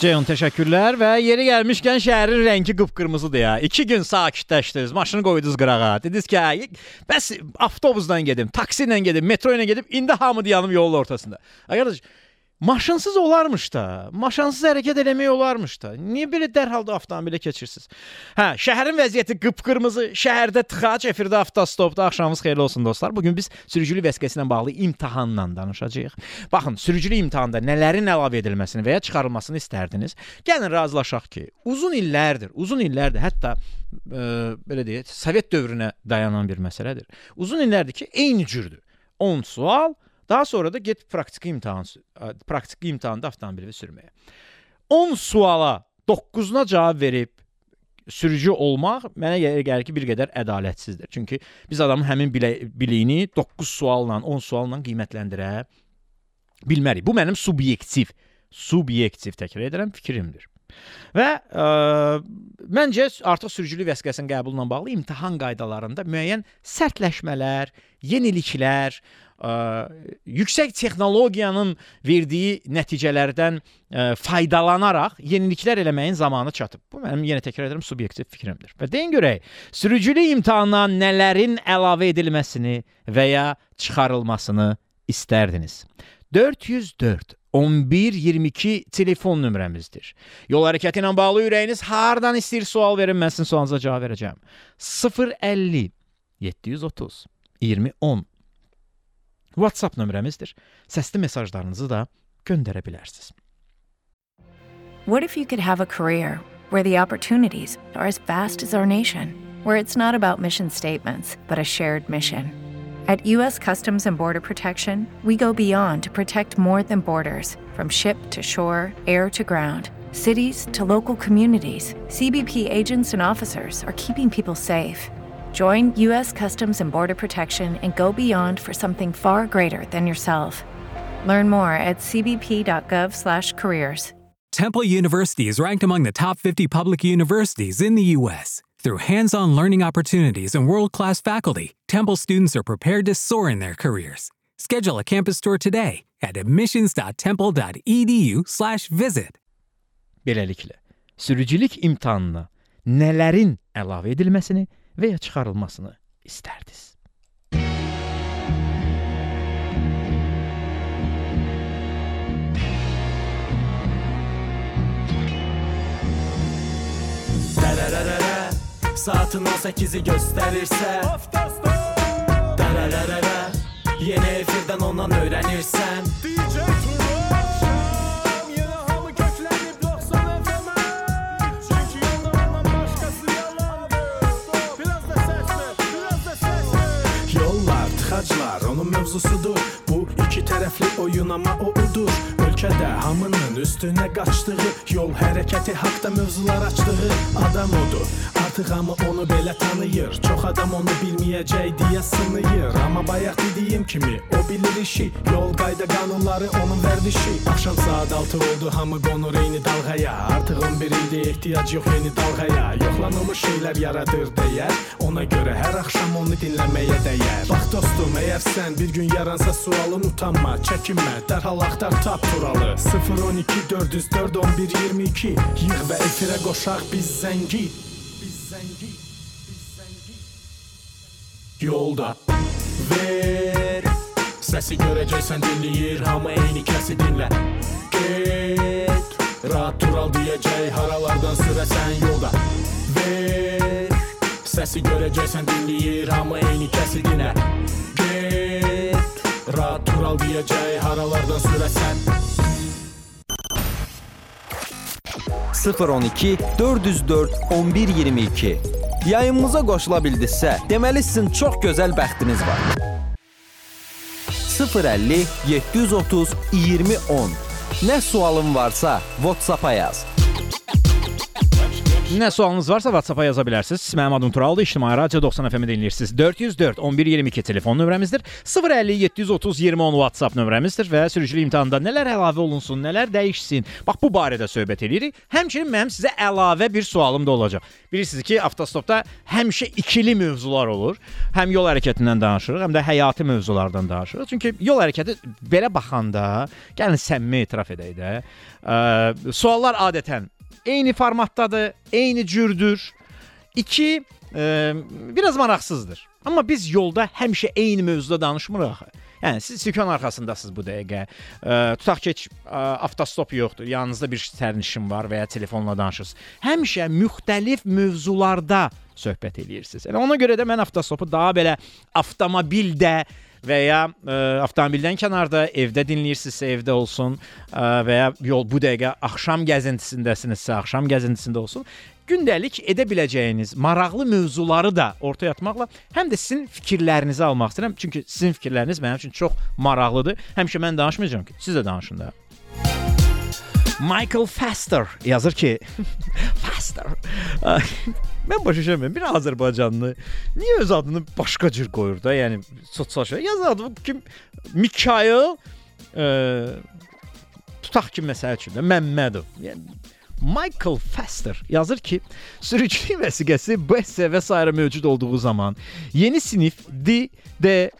Ceyhun təşəkkürlər və yeri gəlmişkən şəhərin rəngi qıpqırmızıdır ya. 2 gün sakitləşdiniz, maşını qoydunuz qırağa. Dediniz ki, "Ay, bəs avtobusla gedim, taksi ilə gedim, metro ilə gedim, indi hamı dayanıb yolun ortasında." Ay qardaş, Maşınsız olarmış da. Maşınsız hərəkət eləmək olarmış da. Niyə belə dərhal da avtomobilə keçirsiniz? Hə, şəhərin vəziyyəti qıpqırmızı, şəhərdə tıxac, efirdə avtostopda axşamınız xeyirli olsun dostlar. Bu gün biz sürücülük vəsiqəsi ilə bağlı imtahanla danışacağıq. Baxın, sürücülük imtahanda nələrin əlavə edilməsini və ya çıxarılmasını istərdiniz? Gəlin razılaşaq ki, uzun illərdir, uzun illərdir, hətta e, belə deyək, Sovet dövrünə dayanan bir məsələdir. Uzun illərdir ki, eyni cürdür. 10 sual, Daha sonra da get praktiki imtahan praktiki imtahanda avtomobili sürməyə. 10 suala 9-una cavab verib sürücü olmaq mənə gəlir ki, bir qədər ədalətsizdir. Çünki biz adamın həmin bilə, biliyini 9 sualla, 10 sualla qiymətləndirə bilmərik. Bu mənim subyektiv, subyektiv təkrar edirəm fikrimdir. Və ə, məncə artıq sürücülük vəsiqəsinin qəbuluna bağlı imtahan qaydalarında müəyyən sərtləşmələr, yeniliklər, ə, yüksək texnologiyanın verdiyi nəticələrdən ə, faydalanaraq yeniliklər eləməyin zamanı çatıb. Bu mənim yenə təkrar edirəm subyektiv fikrimdir. Və deyin görək, sürücülük imtahanına nələrin əlavə edilməsini və ya çıxarılmasını istərdiniz? 404 1122 telefon nömrəmizdir. Yol hərəkəti ilə bağlı ürəyiniz hardan istəyir sual verin, mən sizin sualınıza cavab verəcəm. 050 730 2010 WhatsApp nömrəmizdir. Səsli mesajlarınızı da göndərə bilərsiniz. What if you could have a career where the opportunities are as vast as our nation, where it's not about mission statements, but a shared mission? At U.S. Customs and Border Protection, we go beyond to protect more than borders from ship to shore, air to ground. Cities to local communities, CBP agents and officers are keeping people safe. Join U.S. Customs and Border Protection and go beyond for something far greater than yourself. Learn more at cbp.gov/careers. Temple University is ranked among the top 50 public universities in the U.S. Through hands on learning opportunities and world class faculty, Temple students are prepared to soar in their careers. Schedule a campus tour today at admissions.temple.edu/slash visit. Beləliklə, sürücülük imtahanına nələrin əlavə edilməsini və ya çıxarılmasını istərdiniz? Saatin 18'i gösterirse. Dararara Yeni efirden ondan öğrenirsen DJ mövzusudur Bu iki tərəfli oyun ama o udur. Ölkədə hamının üstünə qaçdığı Yol hərəkəti haqda mövzular açdığı Adam odur Artıq hamı onu belə tanıyır. Çox adam onu bilməyəcək deyə sınıyır. Amma bayaq dediyim kimi o bilir işi. Yol qayda qanunları onun vərdişi Axşam saat 6 oldu hamı qonur eyni dalğaya. Artıq 11 ildir ehtiyac yox yeni dalğaya. Yoxlanılmış şeylər yaradır dəyər Ona görə hər axşam onu dinləməyə dəyər. Bax dostum, əgər sən bir gün yaransa sualın utanma, çəkinmə. Dərhal axtar tap turalı. 012 404 11 22 Yığ və efirə qoşaq Biz zəngi Yolda. Ver. Səsi görəcəksən dinləyir Hamı eyni kəsi dinlə Get Rahat tural deyəcək Haralardan sürəsən yolda. Ver. Səsi görəcəksən dinləyir Hamı eyni kəsi dinlə Get Rahat tural deyəcək Haralardan sürəsən 012 404 1122 Yayımımıza qoşula bildinizsə, deməli sizin çox gözəl bəxtiniz var. 050 730 2010 Nə sualın varsa WhatsApp-a yaz. Nə sualınız varsa WhatsApp-a yaza bilərsiniz. Mənim adım Turaldır. İctimai Radio 90 FM-i dinləyirsiniz. 404 11 22 telefon nömrəmizdir. 050 730 20 10 WhatsApp nömrəmizdir və sürücülük imtahanda nələr əlavə olunsun, nələr dəyişsin. Bax bu barədə söhbət eləyirik. Həmçinin mənim sizə əlavə bir sualım da olacaq. Bilirsiniz ki, avtostopda həmişə ikili mövzular olur. Həm yol hərəkətindən danışırıq, həm də həyati mövzulardan danışırıq. Çünki yol hərəkəti belə baxanda, gəlin səmimi etiraf edək də, ə, suallar adətən eyni formatdadır, eyni cürdür. İki, e, biraz maraqsızdır. Amma biz yolda həmişə eyni mövzuda danışmırıq axı. Yəni siz sükun arxasındasınız bu dəqiqə. E, tutaq ki, e, avtostop yoxdur. Yanınızda bir sərnişin var və ya telefonla danışırsınız. Həmişə müxtəlif mövzularda söhbət eləyirsiniz. Yəni ona görə də mən avtostopu daha belə avtomobildə və ya ə, avtomobildən kənarda evdə dinləyirsinizsə evdə olsun ə, və ya yol bu dəqiqə axşam gəzintisindəsinizsə axşam gəzintisində olsun. Gündəlik edə biləcəyiniz maraqlı mövzuları da ortaya atmaqla həm də sizin fikirlərinizi almaq istəyirəm. Çünki sizin fikirləriniz mənim üçün çox maraqlıdır. Həmişə mən danışmayacağam ki, siz də danışın da. Michael Faster yazır ki, Faster. Mən başa düşmürəm. Bir Azərbaycanlı niyə öz adını başqa cür qoyur da? Yəni sosial şey. Yaz adı kim? Mikail e, tutaq ki, məsəl üçün də Məmmədov. Yəni Michael Faster yazır ki, sürücülük vəsiqəsi BS və s. mövcud olduğu zaman yeni sinif D, D,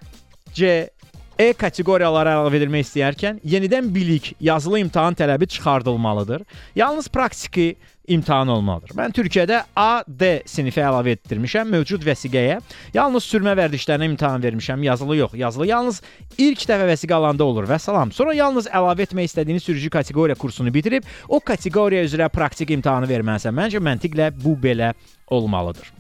C, E kateqoriyaları əlavə edilmək istəyərkən yenidən bilik, yazılı imtahan tələbi çıxardılmalıdır. Yalnız praktiki imtahan olmalıdır. Mən Türkiyədə A, D sinifi əlavə etdirmişəm mövcud vəsiqəyə. Yalnız sürmə vərdişlərinə imtahan vermişəm, yazılı yox. Yazılı yalnız ilk dəfə vəsiqə alanda olur və salam. Sonra yalnız əlavə etmək istədiyiniz sürücü kateqoriya kursunu bitirib o kateqoriya üzrə praktik imtahanı verməlisən. Məncə məntiqlə bu belə olmalıdır.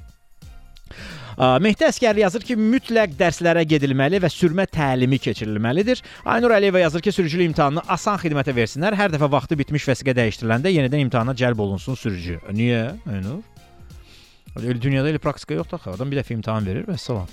Mehdi Əskərli yazır ki, mütləq dərslərə gedilməli və sürmə təlimi keçirilməlidir. Aynur Əliyeva yazır ki, sürücülük imtahanını asan xidmətə versinlər. Hər dəfə vaxtı bitmiş vəsiqə dəyişdiriləndə yenidən imtahana cəlb olunsun sürücü. Niyə? Aynur? Elə dünyada elə praktika yoxdur axı. Adam bir dəfə imtahan verir və salam.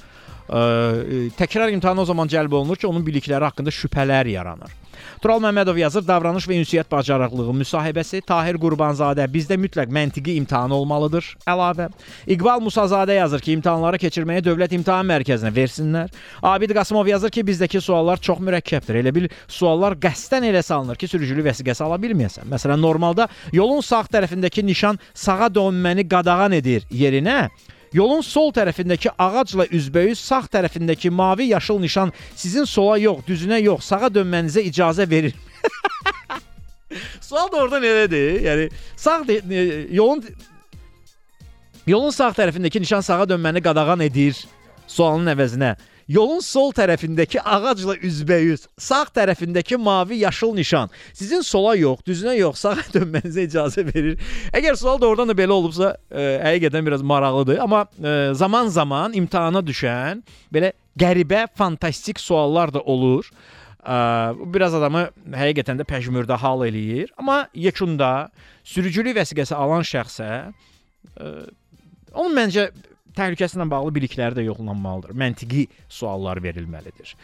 Ə, təkrar imtahanı o zaman cəlb olunur ki, onun bilikləri haqqında şübhələr yaranır. Tural Məmmədov yazır, davranış və ünsiyyət bacarıqlığı müsahibəsi Tahir Qurbanzadə bizdə mütləq məntiqi imtahan olmalıdır. Əlavə. İqbal Musazadə yazır ki, imtahanları keçirməyə Dövlət İmtahan Mərkəzinə versinlər. Abid Qasımov yazır ki, bizdəki suallar çox mürəkkəbdir. Elə bil suallar qəsdən elə salınır ki, sürücülük vəsiqəsi ala bilməyəsən. Məsələn, normalda yolun sağ tərəfindəki nişan sağa dönməni qadağan edir yerinə Yolun sol tərəfindəki ağacla üzbəüz sağ tərəfindəki mavi yaşıl nişan sizin sola yox, düzünə yox, sağa dönmənizə icazə verir. Sual da orada nədir? Yəni sağ e, yolun yolun sağ tərəfindəki nişan sağa dönməni qadağan edir. Sualın əvəzinə Yolun sol tərəfindəki ağacla üzbəüz, sağ tərəfindəki mavi yaşıl nişan sizin sola yox, düzünə yox, sağa dönmənizə icazə verir. Əgər sual doğrudan da belə olubsa, ə, həqiqətən biraz maraqlıdır, amma zaman-zaman imtahana düşən belə qəribə, fantastik suallar da olur. Ə, bu biraz adamı həqiqətən də pəjmürdə hal eləyir, amma yekunda sürücülük vəsiqəsi alan şəxsə ə, onun məncə təhlükəsi ilə bağlı bilikləri də yoxlanmalıdır. Məntiqi suallar verilməlidir.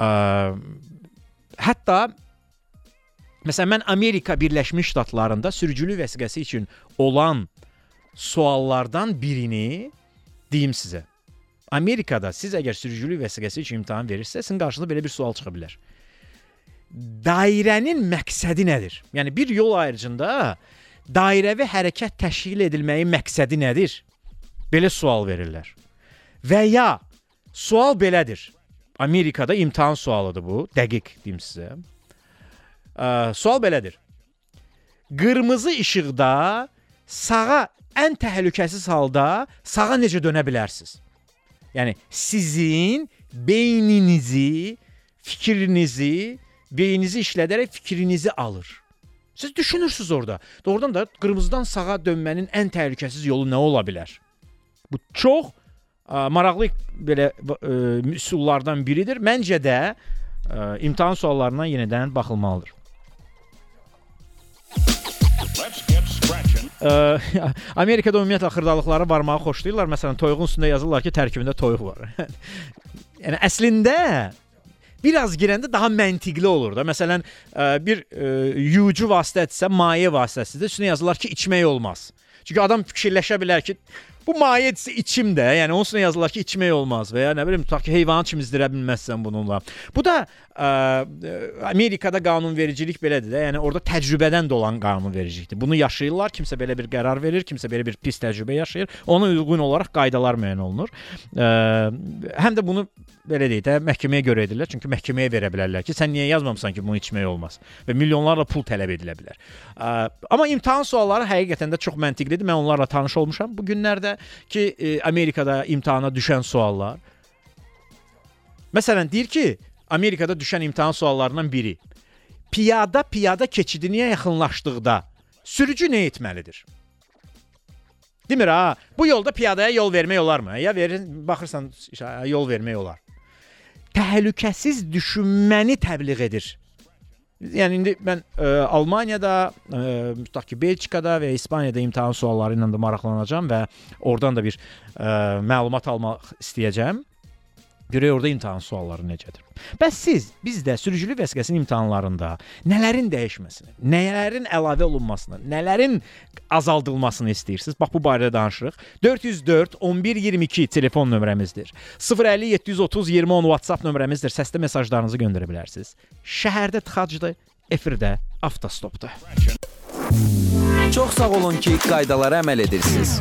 Ə, hətta məsələn mən Amerika Birləşmiş Ştatlarında sürücülük vəsiqəsi üçün olan suallardan birini deyim sizə. Amerikada siz əgər sürücülük vəsiqəsi üçün imtahan verirsiniz, sizin qarşınıza belə bir sual çıxa bilər. Dairənin məqsədi nədir? Yəni bir yol ayrıcında dairəvi hərəkət təşkil edilməyi məqsədi nədir? Belə sual verirlər. Və ya sual belədir. Amerikada imtahan sualıdır bu. Dəqiq deyim sizə. Ə, sual belədir. Qırmızı işıqda sağa ən təhlükəsiz halda sağa necə dönə bilərsiniz? Yəni sizin beyninizi, fikrinizi, beyninizi işlədərək fikrinizi alır. Siz düşünürsüz orada. Doğrudan da qırmızıdan sağa dönmənin ən təhlükəsiz yolu nə ola bilər? Bu çox ə, maraqlı belə ə, üsullardan biridir. Məncə də ə, imtahan suallarına yenidən baxılmalıdır. Ə, Amerikada ümumiyyətlə xırdalıqlara varmağı xoşlayırlar. Məsələn, toyuğun üstündə yazırlar ki, tərkibində toyuq var. yəni əslində biraz girəndə daha məntiqli olur da. Məsələn, bir yuyucu vasitədirsə, maye vasitəsidir. Üstünə yazırlar ki, içmək olmaz. Çünki adam fikirləşə bilər ki, bu mayedirsə içim də. Yəni onun üstünə yazırlar ki, içmək olmaz və ya nə bilim, tutaq ki, heyvanı çimizdirə bilməzsən bununla. Bu da ə, ə, Amerikada qanunvericilik belədir də. Yəni orada təcrübədən də olan qanunvericilikdir. Bunu yaşayırlar. Kimsə belə bir qərar verir, kimsə belə bir pis təcrübə yaşayır. Ona uyğun olaraq qaydalar müəyyən olunur. Ə, həm də bunu belə deyək də məhkəməyə görə edirlər. Çünki məhkəməyə verə bilərlər ki, sən niyə yazmamısan ki, bunu içmək olmaz və milyonlarla pul tələb edilə bilər. Ə, amma imtahan sualları həqiqətən də çox məntiqlidir. Mən onlarla tanış olmuşam bu günlərdə ki, e, Amerikada imtahana düşən suallar. Məsələn, deyir ki, Amerikada düşən imtahan suallarından biri piyada piyada keçidinə yaxınlaşdıqda sürücü nə etməlidir? Demir ha, bu yolda piyadaya yol vermək olarmı? Ya verin, baxırsan yol vermək olar. Təhlükəsiz düşünməni təbliğ edir. Yəni indi mən ə, Almaniyada, ə, tutaq ki, Belçikada və İspaniyada imtahan sualları ilə də maraqlanacağam və oradan da bir ə, məlumat almaq istəyəcəm. Görək orada imtahan sualları necədir. Bəs siz bizdə sürücülük vəsiqəsinin imtahanlarında nələrin dəyişməsini, nələrin əlavə olunmasını, nələrin azaldılmasını istəyirsiniz? Bax bu barədə danışırıq. 404 11 22 telefon nömrəmizdir. 050 730 20 10 WhatsApp nömrəmizdir. Səslə mesajlarınızı göndərə bilərsiniz. Şəhərdə tıxacdır, efirdə avtostopdur. Çox sağ olun ki, qaydalara əməl edirsiniz.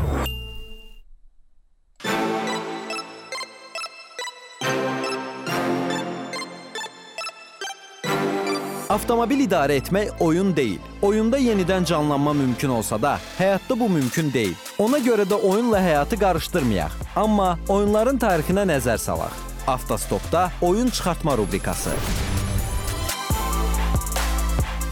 Avtomobil idarə etmək oyun deyil. Oyunda yenidən canlanma mümkün olsa da, həyatda bu mümkün deyil. Ona görə də oyunla həyatı qarışdırmayaq. Amma oyunların tarixinə nəzər salaq. Avtostopda oyun çıxartma rubrikası.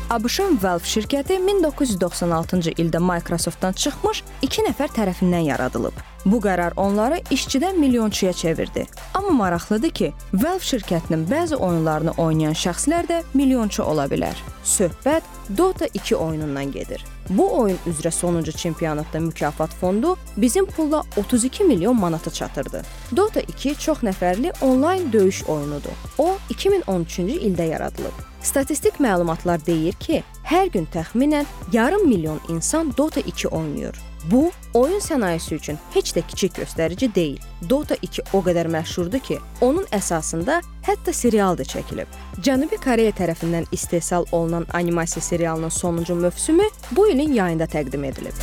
ABŞ-ın Valve şirkəti 1996-cı ildə Microsoft-dan çıxmış 2 nəfər tərəfindən yaradılıb. Bu qərar onları işçidən milyonçuya çevirdi. Amma maraqlıdır ki, Valve şirkətinin bəzi oyunlarını oynayan şəxslər də milyonçu ola bilər. Söhbət Dota 2 oyunundan gedir. Bu oyun üzrə sonuncu çempionatda mükafat fondu bizim pulla 32 milyon manata çatırdı. Dota 2 çox nəfərli onlayn döyüş oyunudur. O 2013-cü ildə yaradılıb. Statistik məlumatlar deyir ki, hər gün təxminən yarım milyon insan Dota 2 oynayır. Bu, oyun sənayesi üçün heç də kiçik göstərici deyil. Dota 2 o qədər məşhurdur ki, onun əsasında hətta serial da çəkilib. Cənubi Koreya tərəfindən istehsal olunan animasiya serialının sonuncu mövsümü bu ilin yayında təqdim edilib.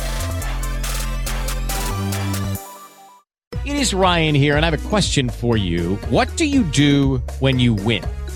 It is Ryan here, and I have a question for you. What do you do when you win?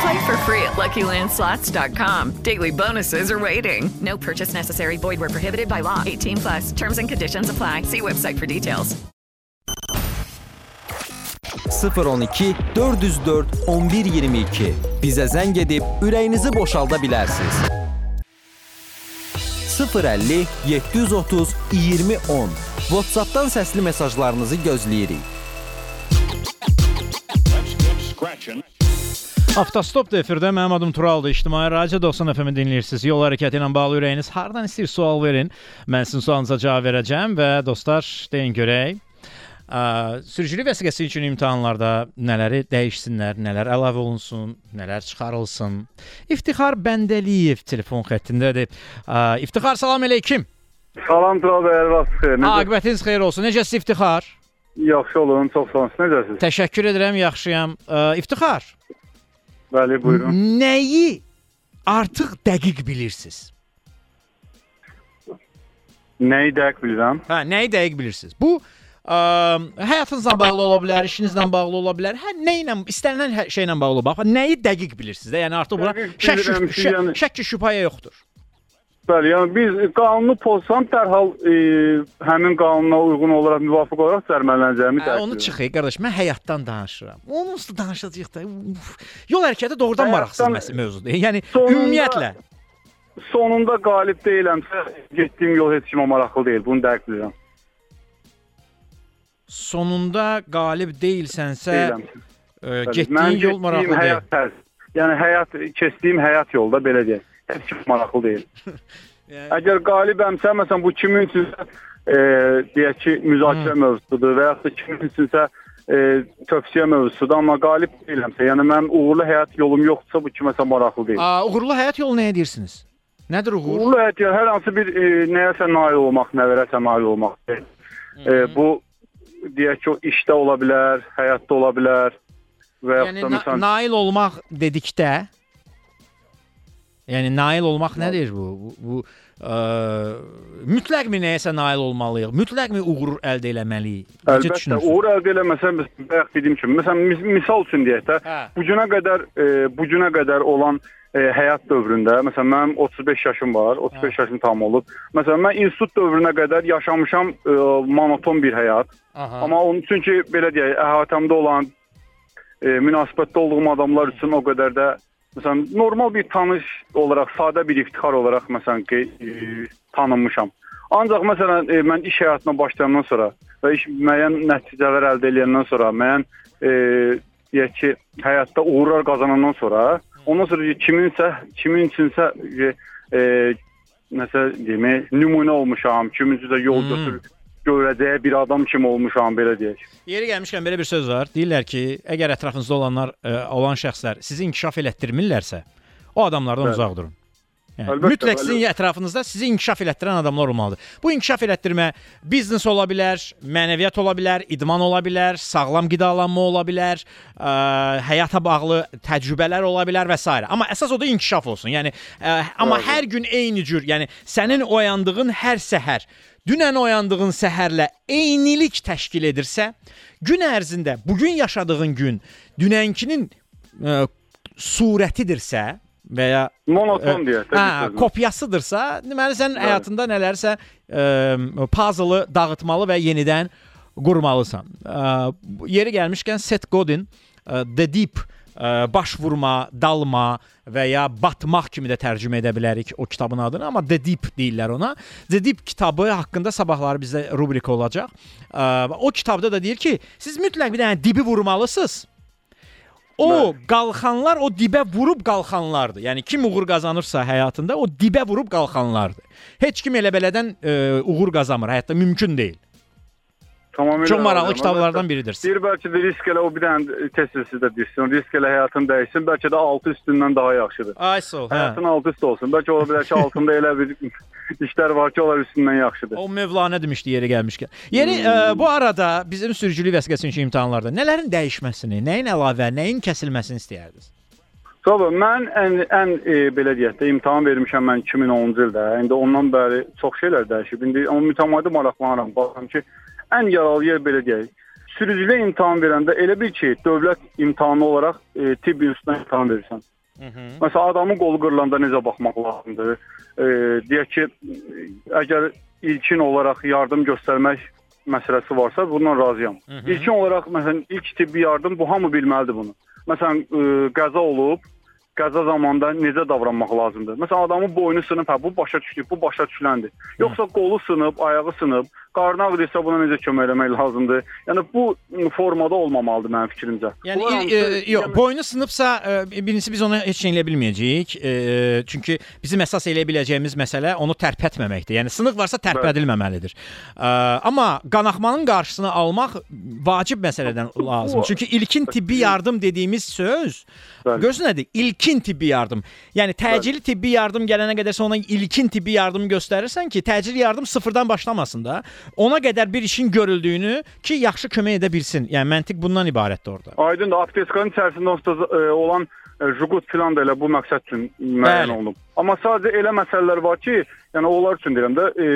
Play for free at LuckyLandSlots.com. Daily bonuses are waiting. No purchase necessary. Void were prohibited by law. 18 plus. Terms and conditions apply. See website for details. 012 404 1122 bizə zəng edib ürəyinizi boşalda bilərsiniz. 050 730 2010 WhatsApp-dan səsli mesajlarınızı gözləyirik. Avtostop da efirdə mənim adım Turaldır. İctimai Radio 90 FM-i dinləyirsiniz. Yol hərəkəti ilə bağlı ürəyiniz hardan istəyir sual verin. Mən sizin sualınıza cavab verəcəm və dostlar deyin görək. Ə, sürücülük vəsiqəsi üçün imtahanlarda nələri dəyişsinlər, nələr əlavə olunsun, nələr çıxarılsın. İftixar Bəndəliyev telefon xəttindədir. Ə, İftixar salam əleykum. Salam Tural bəy, vaxt xeyir. Necə? Aqibətiniz xeyir olsun. Necəsiz İftixar? Yaxşı olun, çox sağ olun. Siz Necəsiz? Təşəkkür edirəm, yaxşıyam. Ə, İftixar. Bəli, buyurun. Nəyi artıq dəqiq bilirsiniz? Nəyi dəqiq bilirəm? Hə, nəyi dəqiq bilirsiniz? Bu Ə, həyatınızla bağlı ola bilər, işinizlə bağlı ola bilər. Hər nə ilə istənilən hər şeylə bağlı ola bilər. Nəyi dəqiq bilirsiniz də? Yəni artıq buna Dəqiq şək bilirəm ki, şək, yəni- şək şübhəyə yoxdur. Bəli, yəni biz qanunu pozsam dərhal e, həmin qanuna uyğun olaraq müvafiq olaraq cərimələnəcəyimi Hə, onu çıxı qardaş, mən həyatdan danışıram. Üstə danışacağıq da. Uf. Yol hərəkəti doğrudan Həyatdan- maraqsız mövzudur. Yəni Sonunda- ümumiyyətlə Sonunda qalib deyiləmsə, getdiyim yol heç kimə maraqlı deyil. Bunu dəqiq bilirəm. sonunda qalib deyilsənsə, Bəli, getdiyin yol maraqlı deyil. həyat. Yəni həyat keçdiyim həyat yolda belə deyək. Heç maraqlı deyil. Əgər qalibəmsə, məsələn bu kimin üçünsə e, deyək ki, müzakirə mövzusudur və ya da kimin üçünsə e, tövsiyə mövzusudur, amma qalib deyiləmsə, yəni mənim uğurlu həyat yolum yoxdursa bu kiməsə maraqlı deyil. A, uğurlu həyat yolu nəyə deyirsiniz? Nədir uğur? Uğurlu həyat yolu hər hansı bir e, nəyəsə nail olmaq, nəvərəsə nail olmaq. E, bu deyək ki, o işdə ola bilər, həyatda ola bilər və Yəni da na məsələn nail olmaq dedikdə Yəni nail olmaq nədir bu? Bu, bu ə, mütləqmi nəyəsə nail olmalıyıq? Mütləqmi uğur əldə etməliyik? Necə Əlbəttə, uğur əldə eləməsən, bayaq dediyim kimi, məsələn, mis misal üçün deyək də, Hə. bu günə qədər e, bu günə qədər olan e, həyat dövründə, məsələn, mənim 35 yaşım var, 35 yaşım tam olub. Məsələn, mən institut dövrünə qədər yaşamışam e, monoton bir həyat. Aha. Amma onun üçün ki, belə deyək, əhatəmdə olan e, münasibətdə olduğum adamlar üçün o qədər də məsələn normal bir tanış olaraq, sadə bir iftixar olaraq məsələn ki, e, tanınmışam. Ancaq məsələn e, mən iş həyatına başlayandan sonra və iş müəyyən nəticələr əldə edəndən sonra, müəyyən e, deyək ki, həyatda uğurlar qazanandan sonra, ondan sonra kiminsə, kimin üçünsə e, e, nəsə demək, nümunə olmuşam, kimin üçünsə yol Hmm. Götür görəcəyi bir adam kimi olmuşam belə deyək. Yeri gəlmişkən belə bir söz var. Deyirlər ki, əgər ətrafınızda olanlar ə, olan şəxslər sizi inkişaf elətdirmirlərsə, o adamlardan Bəli. uzaq durun. Yəni, Əlbəttə, mütləq sizin bəli. ətrafınızda sizi inkişaf elətdirən adamlar olmalıdır. Bu inkişaf elətdirmə biznes ola bilər, mənəviyyat ola bilər, idman ola bilər, sağlam qidalanma ola bilər, ə, həyata bağlı təcrübələr ola bilər və s. Amma əsas odur inkişaf olsun. Yəni ə, amma hər gün eyni cür, yəni sənin oyandığın hər səhər dünən oyandığın səhərlə eynilik təşkil edirsə, gün ərzində bu gün yaşadığın gün dünənkinin ə, surətidirsə və ya Monoton ə, deyək də, Hə, kopyasıdırsa, deməli sən Bəli. həyatında nələrsə ə, puzzle dağıtmalı və yenidən qurmalısan. Ə, bu- yeri gəlmişkən Seth Godin ə, The Deep ə, baş vurma, dalma və ya batmaq kimi də tərcümə edə bilərik o kitabın adını, amma The Deep deyirlər ona. The Deep kitabı haqqında sabahları bizdə rubrika olacaq. Ə, o kitabda da deyir ki, siz mütləq bir dənə dibi vurmalısınız. O qalxanlar o dibə vurub qalxanlardır. Yəni kim uğur qazanırsa həyatında o dibə vurub qalxanlardır. Heç kim elə belədən ə, uğur qazanmır. Həyatda mümkün deyil. Tamamilə Çox maraqlı kitablardan biridir. Bir bəlkə də risk elə o bir dənə tez-tez sizdə düşsün. Risk elə həyatın dəyişsin. Bəlkə də altı üstündən daha yaxşıdır. Ay sağ ol. Hə. Həyatın altı üstü olsun. Bəlkə ola bilər ki, altında elə bir işlər var ki, onlar üstündən yaxşıdır. O Mövlana demişdi yeri gəlmişkən. Yeri Hmm. ə, bu arada bizim sürücülük vəsiqəsi üçün imtahanlarda nələrin dəyişməsini, nəyin əlavə, nəyin kəsilməsini istəyərdiniz? Tabii mən ən ən e, belə deyək də imtahan vermişəm mən 2010-cu ildə. İndi ondan bəri çox şeylər dəyişib. İndi amma mütəmadi maraqlanıram. Baxıram ki, ən yaralı yer belə deyək. Sürücülük imtahan verəndə elə bil ki, dövlət imtahanı olaraq e, tibb institutuna imtahan verirsən. Məsələn, adamın qolu qırılanda necə baxmaq lazımdır? E, deyək ki, əgər ilkin olaraq yardım göstərmək məsələsi varsa, bundan razıyam. Hı hı. İlkin olaraq məsələn ilk tibbi yardım bu hamı bilməlidir bunu. Məsələn, e, qəza olub, qəza zamanında necə davranmaq lazımdır? Məsələn, adamın boynu sınıb, hə bu başa düşdük, bu başa düşüləndir. Yoxsa qolu sınıb, ayağı sınıb, qarnı ağrıyırsa buna necə kömək eləmək lazımdır? Yəni bu formada olmamalıdır mənim fikrimcə. Yəni hamısı- e, yox, boynu sınıbsa e, birincisi biz onu heç nə eləyə bilməyəcəyik. E, çünki bizim əsas eləyə biləcəyimiz məsələ onu tərpətməməkdir. Yəni sınıq varsa tərpədilməməlidir. E, amma qanaxmanın qarşısını almaq vacib məsələdən lazım. Çünki ilkin tibbi yardım dediyimiz söz Görürsən nədir? İlkin tibbi yardım. Yəni təcili tibbi yardım gələnə qədər sən ona ilkin tibbi yardımı göstərirsən ki, təcili yardım sıfırdan başlamasın da. Ona qədər bir işin görüldüyünü ki, yaxşı kömək edə bilsin. Yəni məntiq bundan ibarətdir orada. Aydındır. Apteskanın içərisində onsuz e, olan e, Jugut filan da elə bu məqsəd üçün müəyyən olunub. Amma sadəcə elə məsələlər var ki, yəni onlar üçün deyirəm də, e,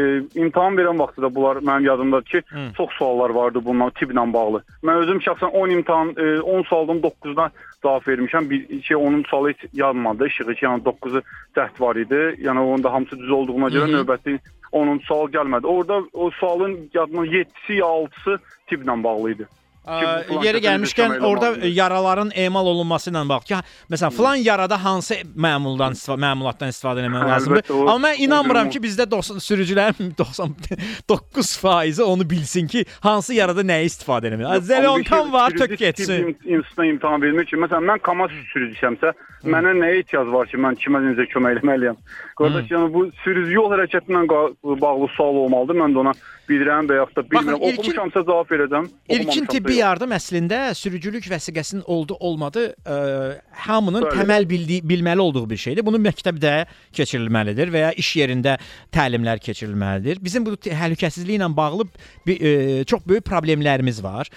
imtahan verən vaxtı da bunlar mənim yadımdadır ki, Hı. çox suallar vardı bununla tiplə bağlı. Mən özüm şəxsən 10 imtahan, e, 10 sualdan 9-dan cavab vermişəm. Bir şey onun sualı heç yanmadı. İşığı ki, yəni 9-u cəhd var idi. Yəni onun da hamısı düz olduğuna görə Hı -hı. növbəti onun sual gəlmədi. Orada o sualın yadımda 7-si ya 6-sı tiplə bağlı idi. Ki, bu Ə, filan Yeri kəsə necə gəlmişkən kömək orada eləmək lazımdır? yaraların emal olunması ilə bağlı ki, məsələn, filan yarada hansı məmuldan istifadə məmulatdan istifadə etmək Hə, lazımdır. əlbəttə, o- Amma mən o inanmıram durumu- ki, bizdə 90 sürücülərin 99% onu bilsin ki, hansı yarada nəyi istifadə etmək. Zelonkan var, tök getsin. İnstitutuna imtahan vermək üçün, məsələn, mən KAMAZ sürücüsəmsə, mənə nəyə ehtiyac var ki, mən kimə necə kömək etməliyəm? Qardaş, yəni bu sürücü yol hərəkəti ilə qa- bağlı sual olmalıdır. Mən də ona bilirəm və yaxud da bilmirəm. Baxın, ilkin- Oxumuşamsa cavab verəcəm. İlkin oxumamışamsa tibbi yox. Yardım əslində sürücülük vəsiqəsinin oldu olmadı ə, hamının Bəli. təməl bildiyi bilməli olduğu bir şeydir. Bunu məktəbdə keçirilməlidir və ya iş yerində təlimlər keçirilməlidir. Bizim bu təhlükəsizliklə bağlı bir, ə, çox böyük problemlərimiz var.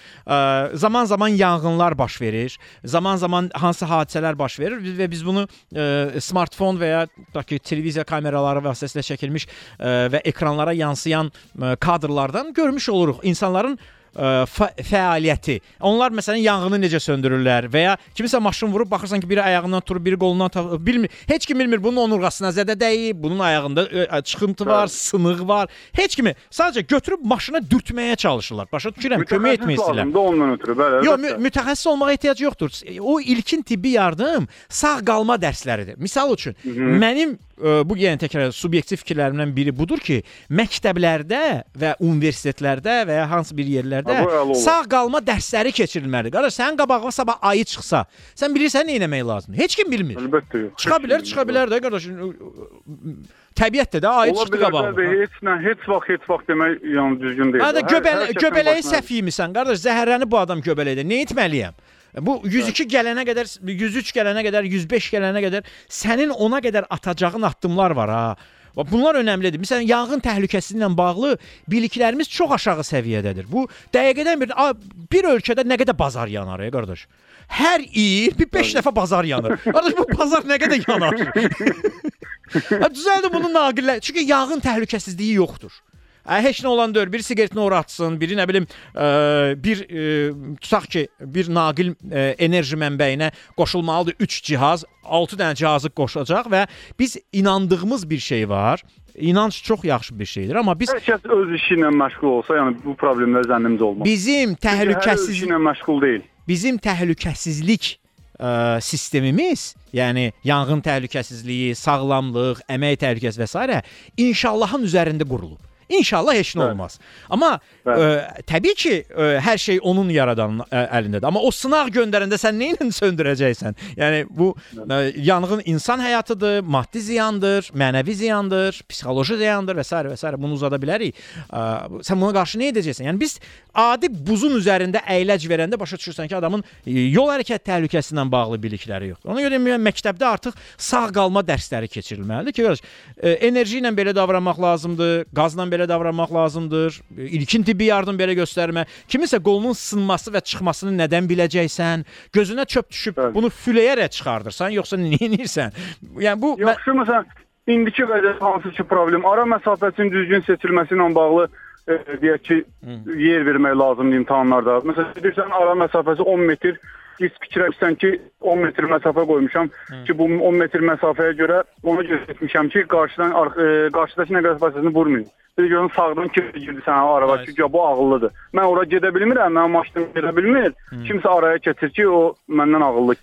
Zaman-zaman yanğınlar baş verir. Zaman-zaman hansı hadisələr baş verir və biz bunu ə, smartfon və ya tutaq ki, televiziya kameraları vasitəsilə çəkilmiş ə, və ekranlara yansıyan ə, kadrlardan görmüş oluruq. İnsanların ə, fə fəaliyyəti. Onlar məsələn yanğını necə söndürürlər və ya kimisə maşın vurub baxırsan ki, biri ayağından turub, biri qolundan bilmir. Heç kim bilmir bunun onurğasına zədə dəyib, bunun ayağında ə, çıxıntı var, sınıq var. Heç kimi sadəcə götürüb maşına dürtməyə çalışırlar. Başa düşürəm, kömək etmək istəyirlər. lazımdır ondan ötürü, bəli. Yox, mü mütəxəssis olmağa ehtiyac yoxdur. O ilkin tibbi yardım sağ qalma dərsləridir. Misal üçün, Mhm. mənim ə, bu yəni təkrar subyektiv fikirlərimdən biri budur ki, məktəblərdə və universitetlərdə və ya hansı bir yerlərdə Ha, sağ qalma dərsləri keçirilməlidir. Qardaş, sənin qabağına sabah ayı çıxsa, sən bilirsən nə etmək lazımdır? Heç kim bilmir. Əlbəttə yox. Çıxa bilər, çıxa bilər də qardaş. Təbiətdə də ayı Ola çıxdı bilər qabağına. bəli, heç nə, heç vaxt, heç vaxt demək yəni düzgün deyil. Hə də Hər- göbəl hər kəsin göbələyi səhv yemisən qardaş. Zəhərlənib bu adam göbələkdə. Nə etməliyəm? Bu 102 gələnə qədər, 103 gələnə qədər, 105 gələnə qədər sənin ona qədər atacağın addımlar var ha. Bunlar önəmlidir. Məsələn, yanğın təhlükəsizliyi ilə bağlı biliklərimiz çox aşağı səviyyədədir. Bu dəqiqədən bir bir ölkədə nə qədər bazar yanar, ey qardaş. Hər il bir 5 dəfə bazar yanır. Qardaş bu bazar nə qədər yanar? Düzəldi bunu naqillər. Çünki yanğın təhlükəsizliyi yoxdur. Ə, heç nə olan deyil. Bir siqaretini ora atsın, biri nə bilim, ə, bir ə, tutaq ki, bir naqil ə, enerji mənbəyinə qoşulmalıdır 3 cihaz, 6 dənə cihazı qoşacaq və biz inandığımız bir şey var. İnanc çox yaxşı bir şeydir, amma biz Hər kəs öz işi ilə məşğul olsa, yəni bu problemlər zənnimcə olmaz. bizim təhlükəsiz işi ilə məşğul deyil. bizim təhlükəsizlik ə, sistemimiz, yəni yanğın təhlükəsizliyi, sağlamlıq, əmək təhlükəsizliyi və s. inşallahın üzərində qurulub. İnşallah heç nə olmaz. Amma ə, təbii ki, ə, hər şey onun yaradanın ə, əlindədir. Amma o sınaq göndərəndə sən nə ilə söndürəcəksən? Yəni bu ə, yanğın insan həyatıdır, maddi ziyandır, mənəvi ziyandır, psixoloji ziyandır və s. və s. bunu uzada bilərik. Ə, sən buna qarşı nə edəcəksən? Yəni biz adi buzun üzərində əyləc verəndə başa düşürsən ki, adamın e, yol hərəkət təhlükəsi ilə bağlı bilikləri yoxdur. Ona görə mən məktəbdə artıq sağ qalma dərsləri keçirilməlidir ki, e, enerji ilə belə davranmaq lazımdır, qazla belə davranmaq lazımdır, ilkin tibbi yardım belə göstərmə. Kiminsə qolunun sınması və çıxmasını nədən biləcəksən? Gözünə çöp düşüb bunu füləyərək çıxardırsan, yoxsa nə edirsən? Yəni bu Yaxşı, məsələn, indiki vəziyyət hansı ki problem, ara məsafəsinin düzgün seçilməsi ilə bağlı e, deyək ki, yer vermək lazımdır imtahanlarda. Məsələn, deyirsən ara məsafəsi 10 metr, biz fikirləşsən ki, 10 metr məsafə qoymuşam ki, bu 10 metr məsafəyə görə ona görə etmişəm ki, qarşıdan ar- e, qarşıdakı nəqliyyat vasitəsini vurmayın. Bir görün sağdan kim girdi sənə araba ki, ya bu ağıllıdır. Mən ora gedə bilmirəm, mənim maşınım gedə bilmir. Kimsə araya keçir ki, o məndən ağıllı.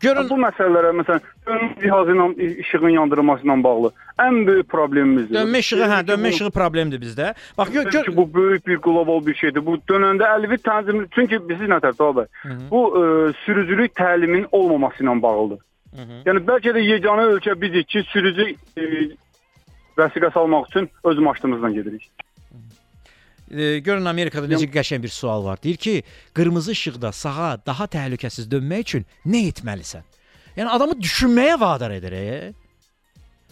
Görün bu məsələlərə məsələn dönmə cihazı ilə işığın yandırılması ilə bağlı ən böyük problemimizdir. dönmə işığı, hə, dönmə işığı problemdir bizdə. Bax gör, Çünki bu böyük bir qlobal bir şeydir. Bu dönəndə əlvi tənzim çünki bizi nə tərəfdə abi? Bu e, sürücülük təlimin olmaması ilə bağlıdır. Yəni bəlkə də yeganə ölkə bizik ki, sürücü e, vəsiqəsi almaq üçün öz maşınımızla gedirik. E, görün Amerikada necə qəşəng bir sual var. Deyir ki, qırmızı işıqda sağa daha təhlükəsiz dönmək üçün nə etməlisən? Yəni adamı düşünməyə vadar edir. E?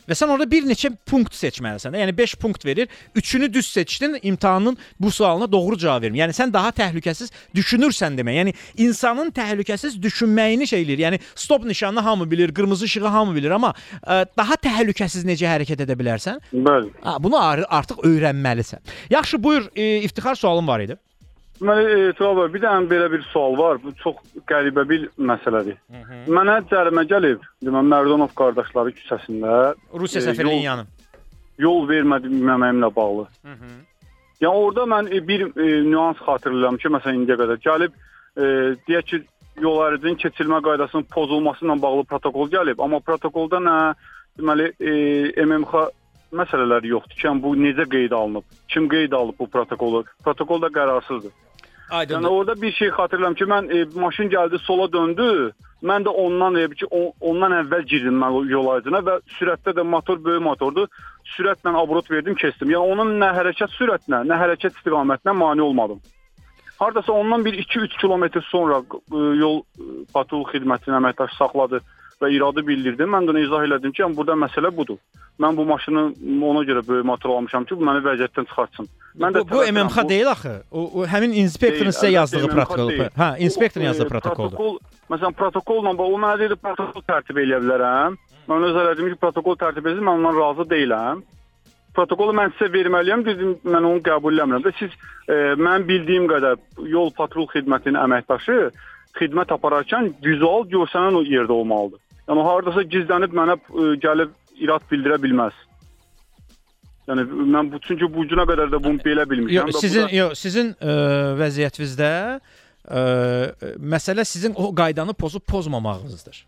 Və sən orada bir neçə punkt seçməlisən. Yəni 5 punkt verir. 3-ünü düz seçdin, imtahanın bu sualına doğru cavab verim. Yəni sən daha təhlükəsiz düşünürsən demək. Yəni insanın təhlükəsiz düşünməyini şey eləyir. Yəni stop nişanını hamı bilir, qırmızı işığı hamı bilir, amma ə, daha təhlükəsiz necə hərəkət edə bilərsən? Bəli. Ha, bunu ar- artıq öyrənməlisən. Yaxşı, buyur, e, iftixar sualın var idi. Deməli, e, Tural bəy, bir dənə belə bir sual var. Bu çox qəribə bir məsələdir. Mənə cərimə gəlib, deməli Mərdonov qardaşları küçəsində Rusiya e, səfirliyinin yanı. Yol vermədimləməyimlə bağlı. Yəni orada mən e, bir e, nüans xatırlayıram ki, məsələn indiyə qədər gəlib e, deyək ki, yol ərizinin keçilmə qaydasının pozulması ilə bağlı protokol gəlib, amma protokolda nə deməli e, MMX məsələləri yoxdur ki, yəni bu necə qeyd alınıb? Kim qeyd alıb bu protokolu? Protokol da qərarsızdır. Aydındır. Yəni orada bir şey xatırlayıram ki, mən e, maşın gəldi sola döndü. Mən də ondan e, ki, o, ondan əvvəl girdim mən yol ayrıcına və sürətdə də motor böyük motordur. Sürətlə abrot verdim, keçdim. Yəni onun nə hərəkət sürətinə, nə hərəkət istiqamətinə mane olmadım. Hardasa ondan bir 2-3 kilometr sonra e, yol e, patrul xidmətinin əməkdaşı saxladı və iradı bildirdi. Mən də ona izah elədim ki, yəni burada məsələ budur. Mən bu maşını ona görə böyük motor almışam ki, bu məni vəziyyətdən çıxartsın. Mən Bu, bu MMX deyil axı. O, o həmin inspektorun sizə Deyil, yazdığı əlbəttə, protokol. Hə, inspektorun yazdığı e, protokoldur. Protokol, məsələn, protokolla bağlı o mənə dedi protokol tərtib eləyə bilərəm. Mən öz elədim ki, protokol tərtib etsin, mən ondan razı deyiləm. Protokolu mən sizə verməliyəm, dedim, mən onu qəbul etmirəm. Və siz e, mən bildiyim qədər yol patrul xidmətinin əməkdaşı xidmət apararkən vizual görsənən o yerdə olmalıdır. Yəni hardasa gizlənib mənə e, gəlib irad bildirə bilməz. Yəni mən bu çünki bu günə qədər də bunu belə bilmişəm. Yox, sizin da- yox, sizin ə, vəziyyətinizdə ə, məsələ sizin o qaydanı pozub pozmamağınızdır.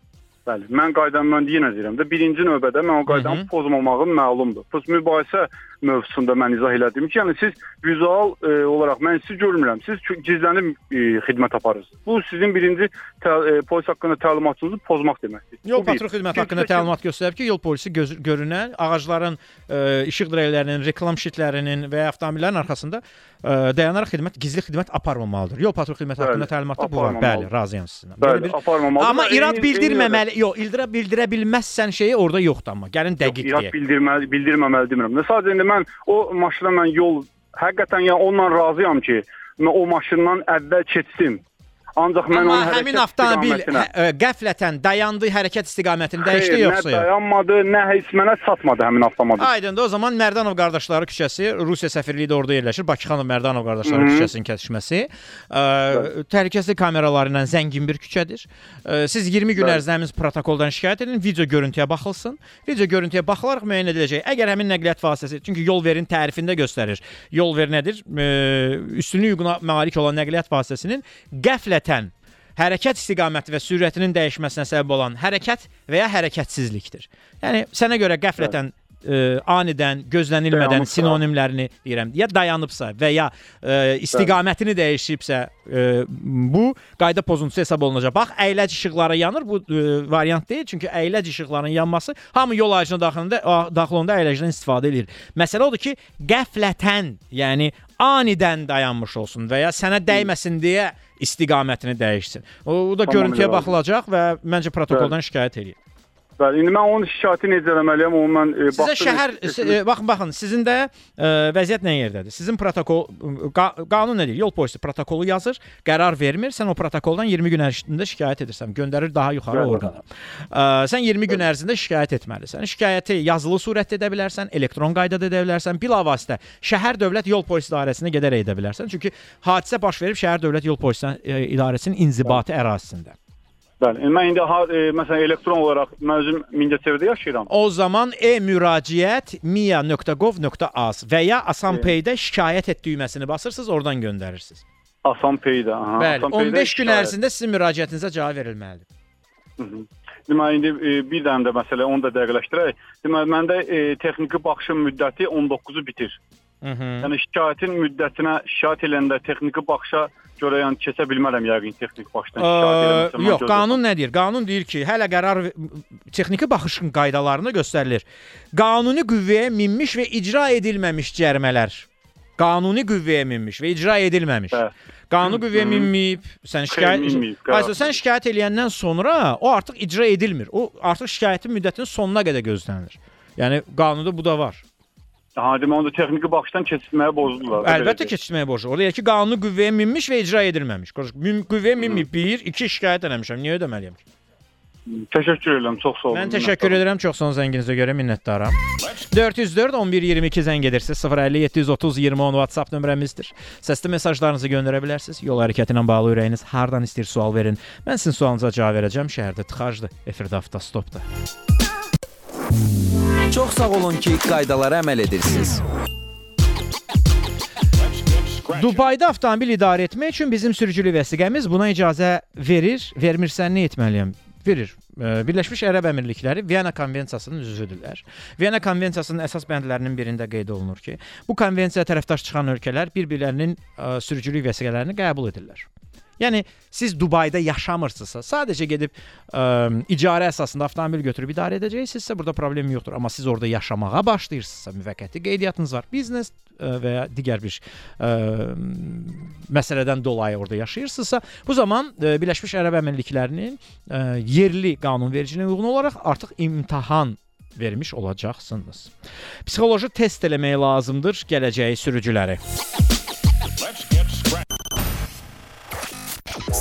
Bəli, mən qaydamı mən yenə deyirəm də, birinci növbədə mən o qaydanı pozmamağım məlumdur. Pus mübahisə mövzusunda mən izah elədim ki, yəni siz vizual e, olaraq mən sizi görmürəm. Siz gizlənib e, xidmət aparırsınız. Bu sizin birinci tə, e, polis haqqında təlimatınızı pozmaq deməkdir. Yol bir. patrul xidməti haqqında təlimat göstərib ki, yol polisi göz, görünən ağacların, ə, işıq dirəklərinin, reklam şitlərinin və ya avtomobillərin arxasında ə, dayanaraq xidmət, gizli xidmət aparmamalıdır. Yol patrul xidməti haqqında təlimatda bu var. Bəli, razıyam sizinlə. Bəli, aparmamalıdır. Amma irad bildirməməli, yox, ildirə bildirə bilməzsən şeyi orada yoxdur amma. Gəlin dəqiq İrad deyək. bildirməli, bildirməməli demirəm. Və sadəcə indi mən o maşına mən yol həqiqətən ya onunla razıyam ki, mən o maşından əvvəl keçdim. Ancaq mən Amma onun həmin avtomobil hə, qəflətən dayandı, hərəkət istiqamətini Xeyr, dəyişdi yoxsa nə yox? dayanmadı, nə heç mənə çatmadı həmin avtomobil. Aydındır. O zaman Mərdanov qardaşları küçəsi, Rusiya səfirliyi də orada yerləşir. Bakıxanov Mərdanov qardaşları Hı -hı. küçəsinin kəsişməsi. Ə, təhlükəsizlik kameraları ilə zəngin bir küçədir. Ə, siz 20 gün ərzində protokoldan şikayət edin, video görüntüyə baxılsın. Video görüntüyə baxılaraq müəyyən ediləcək. Əgər həmin nəqliyyat vasitəsi, çünki yol verin tərifində göstərir. Yol ver nədir? Ə, üstünlük hüququna malik olan nəqliyyat vasitəsinin qəflətən hərəkət istiqaməti və sürətinin dəyişməsinə səbəb olan hərəkət və ya hərəkətsizlikdir. Yəni sənə görə qəflətən ə, anidən, gözlənilmədən Dayanıbsa. sinonimlərini deyirəm. Ya dayanıbsa və ya ə, istiqamətini dəyişibsə, ə, bu qayda pozuntusu hesab olunacaq. Bax, əyləc işıqları yanır. Bu ə, variant deyil, çünki əyləc işıqlarının yanması hamı yol ayrıcına daxilində daxil olanda əyləcdən istifadə edir. Məsələ odur ki, qəflətən, yəni anidən dayanmış olsun və ya sənə dəyməsin deyə istiqamətini dəyişsin. O, o da görüntüyə baxılacaq və məncə protokoldan şikayət eləyir. Bəli, indi mən onun şikayəti necə eləməliyəm? Onu mən e, Sizə baxdım, şəhər e, baxın baxın sizin də e, vəziyyət nə yerdədir? Sizin protokol qa, qanun nə deyir? Yol polisi protokolu yazır, qərar vermir. Sən o protokoldan 20 gün ərzində şikayət edirsən, göndərir daha yuxarı Bəli. orqana. E, sən 20 gün ərzində şikayət etməlisən. Şikayəti yazılı surətdə edə bilərsən, elektron qaydada edə bilərsən, bilavasitə şəhər dövlət yol polisi idarəsinə gedərək edə bilərsən. Çünki hadisə baş verib şəhər dövlət yol polisi e, idarəsinin inzibati ərazisində. Bəli, indi mən indi ha, e, məsələn elektron olaraq mən özüm Mingəçevirdə yaşayıram. O zaman e-müraciət mia.gov.az və ya Asanpay-də şikayət et düyməsini basırsınız, oradan göndərirsiniz. Asan Payda, aha. Bəli, Asan Payda 15 gün şikayət. ərzində sizin müraciətinizə cavab verilməlidir. Hı -hı. Deməli indi e, bir dənə də məsələ onu da dəqiqləşdirək. Deməli məndə e, texniki baxışın müddəti 19-u bitir. Hı -hı. Yəni şikayətin müddətinə şikayət edəndə texniki baxışa görə yəni keçə bilmərəm yəqin texnik baxışdan şikayət Ə, eləməsəm. yox, qanun nə deyir? Qanun deyir ki, hələ qərar texniki baxışın qaydalarında göstərilir. Qanuni qüvvəyə minmiş və icra edilməmiş cərimələr. Qanuni qüvvəyə minmiş və icra edilməmiş. Hə. Qanuni qüvvəyə minməyib, sən şikayət qərar. sən şikayət eləyəndən sonra o artıq icra edilmir. O artıq şikayətin müddətinin sonuna qədər gözlənilir. Yəni qanunda bu da var. Ha, demə onu da texniki baxışdan keçirməyə borclular. Əlbəttə keçirməyə borclu. Orada ki, qanunu qüvvəyə minmiş və icra edilməmiş. Qüv- Qüvvəyə minməyib. 1, 2 şikayət eləmişəm. Niyə ödəməliyəm? ki? Təşəkkür edirəm, çox sağ olun. Mən təşəkkür edirəm. Çox son zənginizə görə minnətdaram. 404 11 22 zəng edirsiniz. 050 730 20 10 WhatsApp nömrəmizdir. Səsli mesajlarınızı göndərə bilərsiniz. Yol hərəkəti ilə bağlı ürəyiniz hardan istəyir sual verin. Mən sizin sualınıza cavab verəcəm. Şəhərdə tıxacdır. Efirdə avtostopdur. Çox sağ olun ki, qaydalara əməl edirsiniz. Dubayda avtomobil idarə etmək üçün bizim sürücülük vəsiqəmiz buna icazə verir. Vermirsən nə etməliyəm? Verir. Birləşmiş Ərəb Əmirlikləri Viyana konvensiyasının üzvüdürlər. Viyana konvensiyasının əsas bəndlərinin birində qeyd olunur ki, bu konvensiyaya tərəfdaş çıxan ölkələr bir-birlərinin sürücülük vəsiqələrini qəbul edirlər. Yəni siz Dubayda yaşamırsınızsa, sadəcə gedib ə, icarə əsasında avtomobil götürüb idarə edəcəksinizsə, burada problem yoxdur. Amma siz orada yaşamağa başlayırsınızsa, müvəqqəti qeydiyyatınız var, biznes ə, və ya digər bir ə, məsələdən dolayı orada yaşayırsınızsa, bu zaman ə, Birləşmiş Ərəb Əmirliklərinin ə, yerli qanunvericiliyinə uyğun olaraq artıq imtahan vermiş olacaqsınız. Psixoloji test eləmək lazımdır gələcəyi sürücüləri.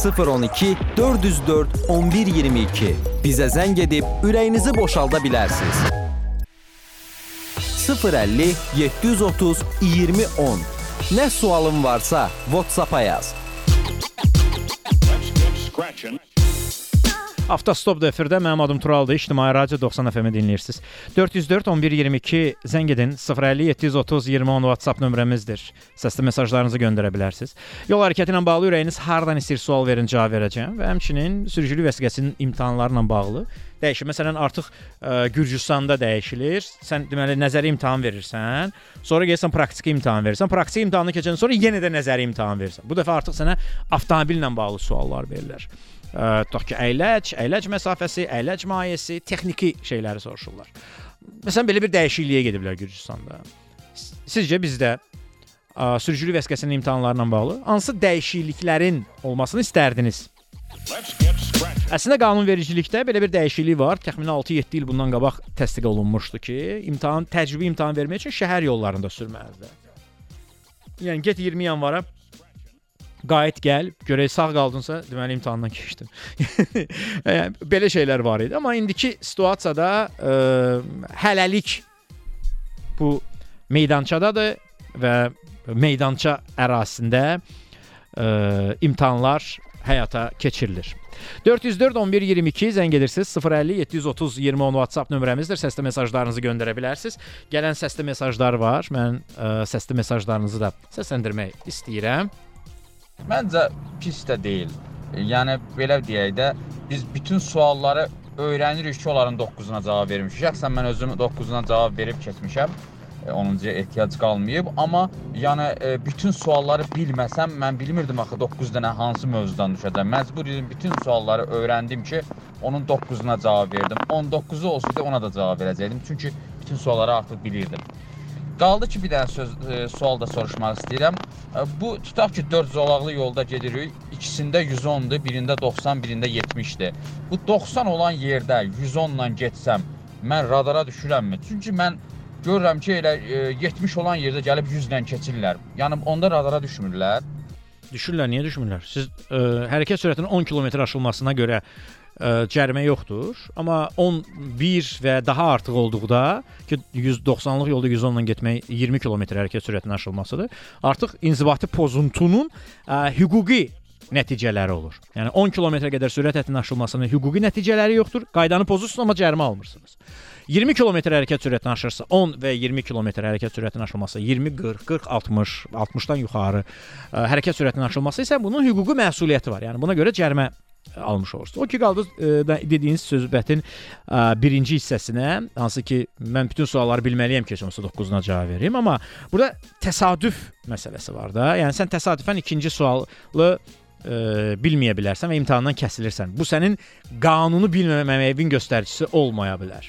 012 404 1122 bizə zəng edib ürəyinizi boşalda bilərsiniz. 050 730 2010 Nə sualın varsa WhatsApp-a yaz. Avtostop efirdə mənim adım Turaldır. İctimai Radio 90 FM-i dinləyirsiniz. 404 11 22 zəng edin. 050 730 20 10 WhatsApp nömrəmizdir. Səsli mesajlarınızı göndərə bilərsiniz. Yol hərəkəti ilə bağlı ürəyiniz hardan istəyir sual verin, cavab verəcəm və həmçinin sürücülük vəsiqəsinin imtahanlarla bağlı dəyişir. Məsələn, artıq ə, Gürcüstanda dəyişilir. Sən deməli nəzəri imtahan verirsən, sonra gəlsən praktiki imtahan verirsən. Praktiki imtahanı keçəndən sonra yenə də nəzəri imtahan verirsən. Bu dəfə artıq sənə avtomobillə bağlı suallar verirlər. Tutaq ki, əyləc, əyləc məsafəsi, əyləc mayesi, texniki şeyləri soruşurlar. Məsələn, belə bir dəyişikliyə gediblər Gürcüstanda. Sizcə bizdə ə, sürücülük vəsiqəsinin imtahanlarla bağlı hansı dəyişikliklərin olmasını istərdiniz? Əslində qanunvericilikdə belə bir dəyişiklik var. Təxminən 6-7 il bundan qabaq təsdiq olunmuşdu ki, imtahan təcrübə imtahan vermək üçün şəhər yollarında sürməlidir. Yəni get 20 yanvara qayıt gəl, görək sağ qaldınsa, deməli imtahandan keçdin. belə şeylər var idi, amma indiki situasiyada ə, hələlik bu meydançadadır və meydança ərazisində ə, imtahanlar həyata keçirilir. 404 11 22 zəng edirsiniz. 050 730 20 10 WhatsApp nömrəmizdir. Səsli mesajlarınızı göndərə bilərsiniz. Gələn səsli mesajlar var. Mən ə, səsli mesajlarınızı da səsləndirmək istəyirəm. Məncə pis də deyil. Yəni belə deyək də biz bütün sualları öyrənirik ki, onların 9-una cavab vermişik. Şəxsən mən özüm 9-una cavab verib keçmişəm. E, 10-cuya ehtiyac qalmayıb, amma yəni e, bütün sualları bilməsəm mən bilmirdim axı 9 dənə hansı mövzudan düşəcəm. Məcbur idim bütün sualları öyrəndim ki, onun 9-una cavab verdim. 19-u olsaydı ona da cavab verəcəydim. Çünki bütün sualları artıq bilirdim. Qaldı ki, bir dənə söz e, sual da soruşmaq istəyirəm. E, bu tutaq ki, 4 zolaqlı yolda gedirik. İkisində 110-dur, birində 90, birində 70-dir. Bu 90 olan yerdə 110 ilə getsəm, mən radara düşürəmmi? Çünki mən görürəm ki, elə e, 70 olan yerdə gəlib 100 ilə keçirlər. Yəni onda radara düşmürlər. Düşürlər, niyə düşmürlər? Siz ə, hərəkət sürətinin 10 km aşılmasına görə ə, cərimə yoxdur, amma 11 və daha artıq olduqda ki 190-lıq yolda 110 ilə getmək 20 km hərəkət sürətinin aşılmasıdır. Artıq inzibati pozuntunun ə, hüquqi nəticələri olur. Yəni 10 kilometrə qədər sürət həddinin aşılmasının hüquqi nəticələri yoxdur. Qaydanı pozursunuz amma cərimə almırsınız. 20 km hərəkət sürətini aşırsa 10 və 20 km hərəkət sürətinin aşılması 20 40 40 60 60-dan yuxarı ə, hərəkət sürətinin aşılması isə bunun hüquqi məsuliyyəti var. Yəni buna görə cərimə almış olursunuz. O ki qaldı ə, da- dediyiniz söhbətin ə, birinci hissəsinə, hansı ki mən bütün sualları bilməliyəm ki, olmasa 9-una cavab verim, amma burada təsadüf məsələsi var da. Yəni sən təsadüfən ikinci sualı ə, bilməyə bilərsən və imtahandan kəsilirsən. Bu sənin qanunu bilməməyin göstəricisi olmaya bilər.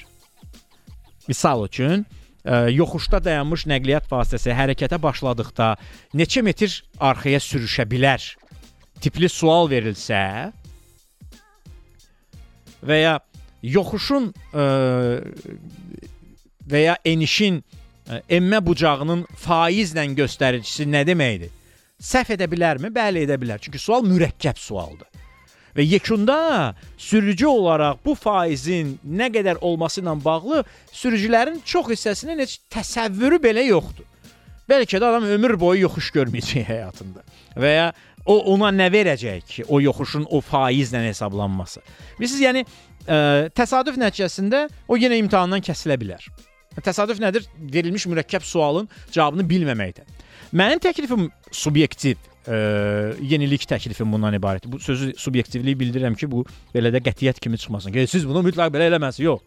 Misal üçün, ə, yoxuşda dayanmış nəqliyyat vasitəsi hərəkətə başladıqda neçə metr arxaya sürüşə bilər? Tipli sual verilsə və ya yoxuşun ə, və ya enişin ə, emmə bucağının faizlə göstəricisi nə deməkdir? Səhv edə bilərmi? Bəli, edə bilər. Çünki sual mürəkkəb sualdır. Və yekunda sürücü olaraq bu faizin nə qədər olması ilə bağlı sürücülərin çox hissəsinin heç təsəvvürü belə yoxdur. Bəlkə də adam ömür boyu yoxuş görməyəcək həyatında. Və ya o ona nə verəcək ki, o yoxuşun o faizlə hesablanması. Bilirsiniz, yəni ə, təsadüf nəticəsində o yenə imtahandan kəsilə bilər. Təsadüf nədir? Verilmiş mürəkkəb sualın cavabını bilməməkdir. Mənim təklifim subyektiv ə, yenilik təklifim bundan ibarətdir. Bu sözü subyektivliyi bildirirəm ki, bu belə də qətiyyət kimi çıxmasın. Ki, siz bunu mütləq belə eləməlisiniz. Yox.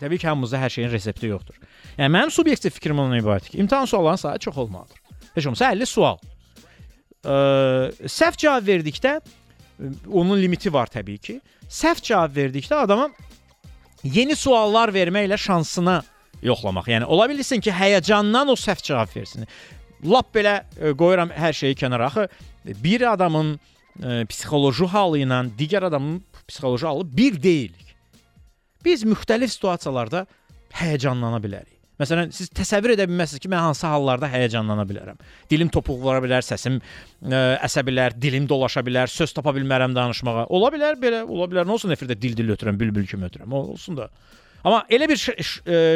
Təbii ki, hamımızda hər şeyin resepti yoxdur. Yəni mənim subyektiv fikrim ondan ibarətdir ki, imtahan suallarının sayı çox olmalıdır. Heç olmasa 50 sual. Ə, səhv cavab verdikdə onun limiti var təbii ki. Səhv cavab verdikdə adama yeni suallar verməklə şansına yoxlamaq. Yəni ola bilsin ki, həyəcandan o səhv cavab versin. Lap belə ə, qoyuram hər şeyi kənara. Axı bir adamın ə, psixoloji halı ilə digər adamın psixoloji halı bir deyil. Biz müxtəlif situasiyalarda həyəcanlana bilərik. Məsələn, siz təsəvvür edə bilməzsiniz ki, mən hansı hallarda həyəcanlana bilərəm. Dilim topuq vura bilər, səsim ə, əsə bilər, dilim dolaşa bilər, söz tapa bilmərəm danışmağa. Ola bilər belə, ola bilər. Nə olsun efirdə dil-dil ötürəm, bülbül kimi ötürəm. Olsun da. Amma elə bir ə,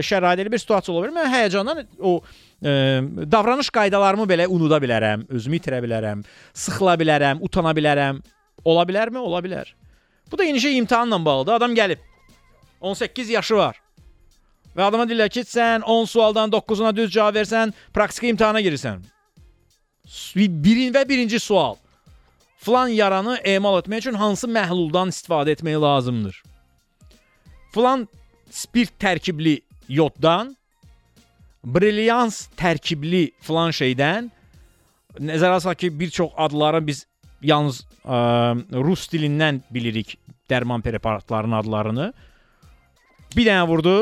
şərait, elə bir situasiya ola bilər. Mən həyəcandan o ə, davranış qaydalarımı belə unuda bilərəm, özümü itirə bilərəm, sıxıla bilərəm, utana bilərəm. Ola bilərmi? Ola bilər. Bu da şey imtahanla bağlıdır. Adam gəlib 18 yaşı var. Və adama deyirlər ki, sən 10 sualdan 9-una düz cavab versən, praktiki imtahana girirsən. Birin və birinci sual. Flan yaranı emal etmək üçün hansı məhluldan istifadə etmək lazımdır? Flan spirt tərkibli yoddan, brilyans tərkibli flan şeydən nəzərə alsaq ki, bir çox adları biz yalnız ə, rus dilindən bilirik dərman preparatlarının adlarını. Bir dənə vurdu,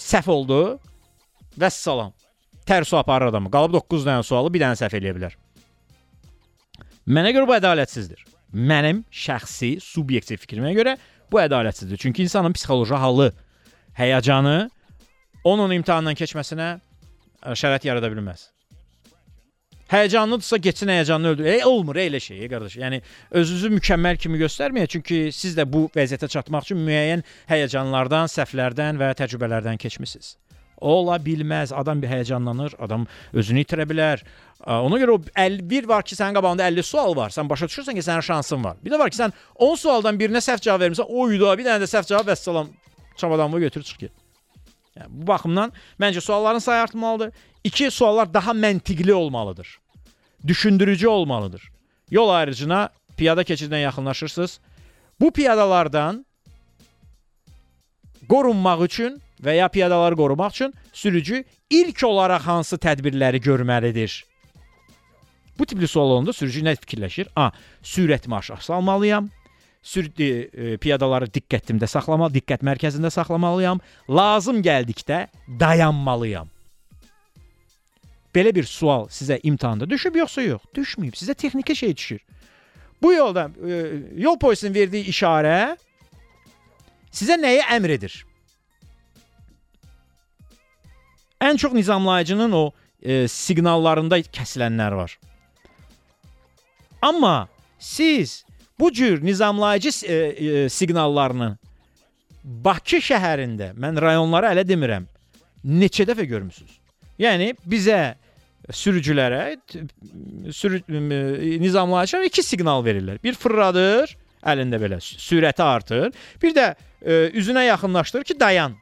səhv oldu. Vəssalam. Tərsu aparır adamı. Qalıb 9 dənə sualı bir dənə səhv eləyə bilər. Mənə görə bu ədalətsizdir. Mənim şəxsi, subyektiv fikrimə görə bu ədalətsizdir. Çünki insanın psixoloji halı, həyəcanı onun imtahandan keçməsinə ə, şərait yarada bilməz. Həyəcanlıdırsa getsin həyəcanını öldür. E, olmur elə şey, e, qardaş. Yəni özünüzü mükəmməl kimi göstərməyə, çünki siz də bu vəziyyətə çatmaq üçün müəyyən həyəcanlardan, səhvlərdən və təcrübələrdən keçmisiniz. Ola bilməz. Adam bir həyəcanlanır, adam özünü itirə bilər. Ona görə o 51 var ki, sənin qabağında 50 sual var. Sən başa düşürsən ki, sənin şansın var. Bir də var ki, sən 10 sualdan birinə səhv cavab vermisən, oyda, bir dənə də səhv cavab vəssalam. Çamadanını götür çıx get. Yəni bu baxımdan məncə sualların sayı artmalıdır. İki suallar daha məntiqli olmalıdır. Düşündürücü olmalıdır. Yol ayrıcına piyada keçidinə yaxınlaşırsınız. Bu piyadalardan qorunmaq üçün və ya piyadaları qorumaq üçün sürücü ilk olaraq hansı tədbirləri görməlidir? Bu tipli sual olanda sürücü nə fikirləşir? A. Sürətimi aşağı salmalıyam. Sür e, piyadaları diqqətimdə saxlamalı, diqqət mərkəzində saxlamalıyam. Lazım gəldikdə dayanmalıyam. Belə bir sual sizə imtahanda düşüb yoxsa yox? Düşməyib. Sizə texniki şey düşür. Bu yolda e, yol polisinin verdiyi işarə sizə nəyi əmr edir? Ən çox nizamlayıcının o e, siqnallarında kəsilənlər var. Amma siz bu cür nizamlayıcı e, e, siqnallarını Bakı şəhərində, mən rayonları hələ demirəm, neçə dəfə görmüsüz? Yəni bizə sürücülərə sürü nizamlayıcılar iki siqnal verirlər. Bir fırladır, əlində belə sü- sürəti artır. Bir də e, üzünə yaxınlaşdırır ki, dayan.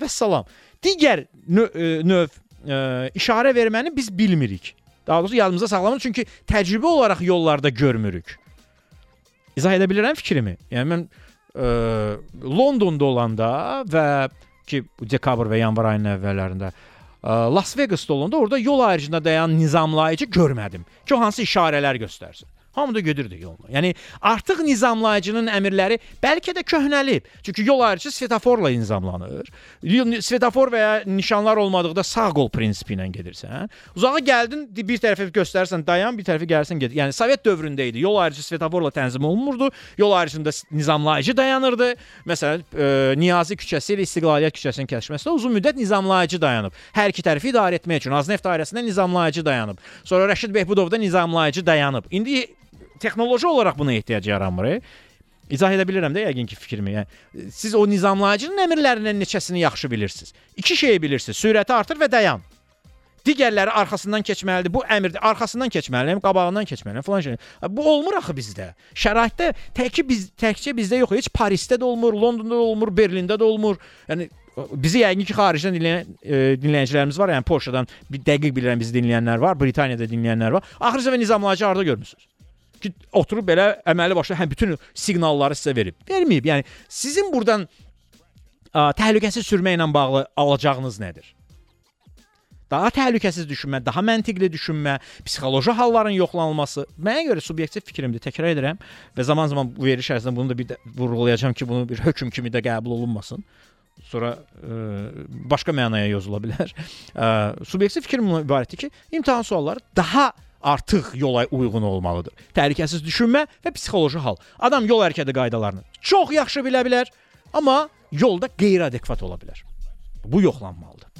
Və salam. Digər növ, e, növ e, işarə verməni biz bilmirik. Daha doğrusu yadımızda saxlamırıq çünki təcrübə olaraq yollarda görmürük. İzah edə bilirəm fikrimi? Yəni mən ə, Londonda olanda və ki dekabr və yanvar ayının əvvəllərində ə, Las Vegasda olanda orada yol ayrıcında dayanan nizamlayıcı görmədim. Ki hansı işarələr göstərsin. Hamı da gedirdi yoluna. Yəni artıq nizamlayıcının əmrləri bəlkə də köhnəlib. Çünki yol ayrıcı svetoforla nizamlanır. Svetofor və ya nişanlar olmadıqda sağ qol prinsipi ilə gedirsən. Uzağa gəldin, di- bir tərəfə göstərsən dayan, bir tərəfə gəlsən get. Yəni Sovet dövründə idi. Yol ayrıcı svetoforla tənzim olunmurdu. Yol ayrıcında nizamlayıcı dayanırdı. Məsələn, e, Niyazi küçəsi ilə İstiqlaliyyət küçəsinin kəsişməsində uzun müddət nizamlayıcı dayanıb. Hər iki tərəfi idarə etmək üçün Azneft dairəsində nizamlayıcı dayanıb. Sonra Rəşid Behbudovda nizamlayıcı dayanıb. İndi texnoloji olaraq buna ehtiyac yaranmır. İzah edə bilirəm də yəqin ki fikrimi. Yəni siz o nizamlayıcının əmrlərindən neçəsini yaxşı bilirsiniz. İki şeyi bilirsiniz: sürəti artır və dayan. Digərləri arxasından keçməlidir. Bu əmrdir. Arxasından keçməliyəm, qabağından keçməliyəm falan şey. Bu olmur axı bizdə. Şəraitdə təkcə biz təkcə bizdə yox, heç Parisdə də olmur, Londonda da olmur, Berlində də olmur. Yəni bizi yəqin ki xaricdən dinləyən e, dinləyicilərimiz var. Yəni Polşadan bir dəqiq bilirəm bizi dinləyənlər var, Britaniyada dinləyənlər var. Axırıncı və nizamlayıcı harda görmüsünüz? Ki oturub belə əməli başlı həm bütün siqnalları sizə verib. Verməyib. Yəni sizin burdan ə, təhlükəsiz sürmə ilə bağlı alacağınız nədir? Daha təhlükəsiz düşünmə, daha məntiqli düşünmə, psixoloji halların yoxlanılması. Mənə görə subyektiv fikrimdir, təkrar edirəm və zaman-zaman bu veriş ərzində bunu da bir də vurğulayacağam ki, bunu bir hökm kimi də qəbul olunmasın. Sonra ə, başqa mənaya yozula bilər. Ə, subyektiv fikrim ibarətdir ki, imtahan sualları daha artıq yola uyğun olmalıdır. Təhlükəsiz düşünmə və psixoloji hal. Adam yol hərəkəti qaydalarını çox yaxşı bilə bilər, amma yolda qeyri-adekvat ola bilər. Bu yoxlanmalıdır.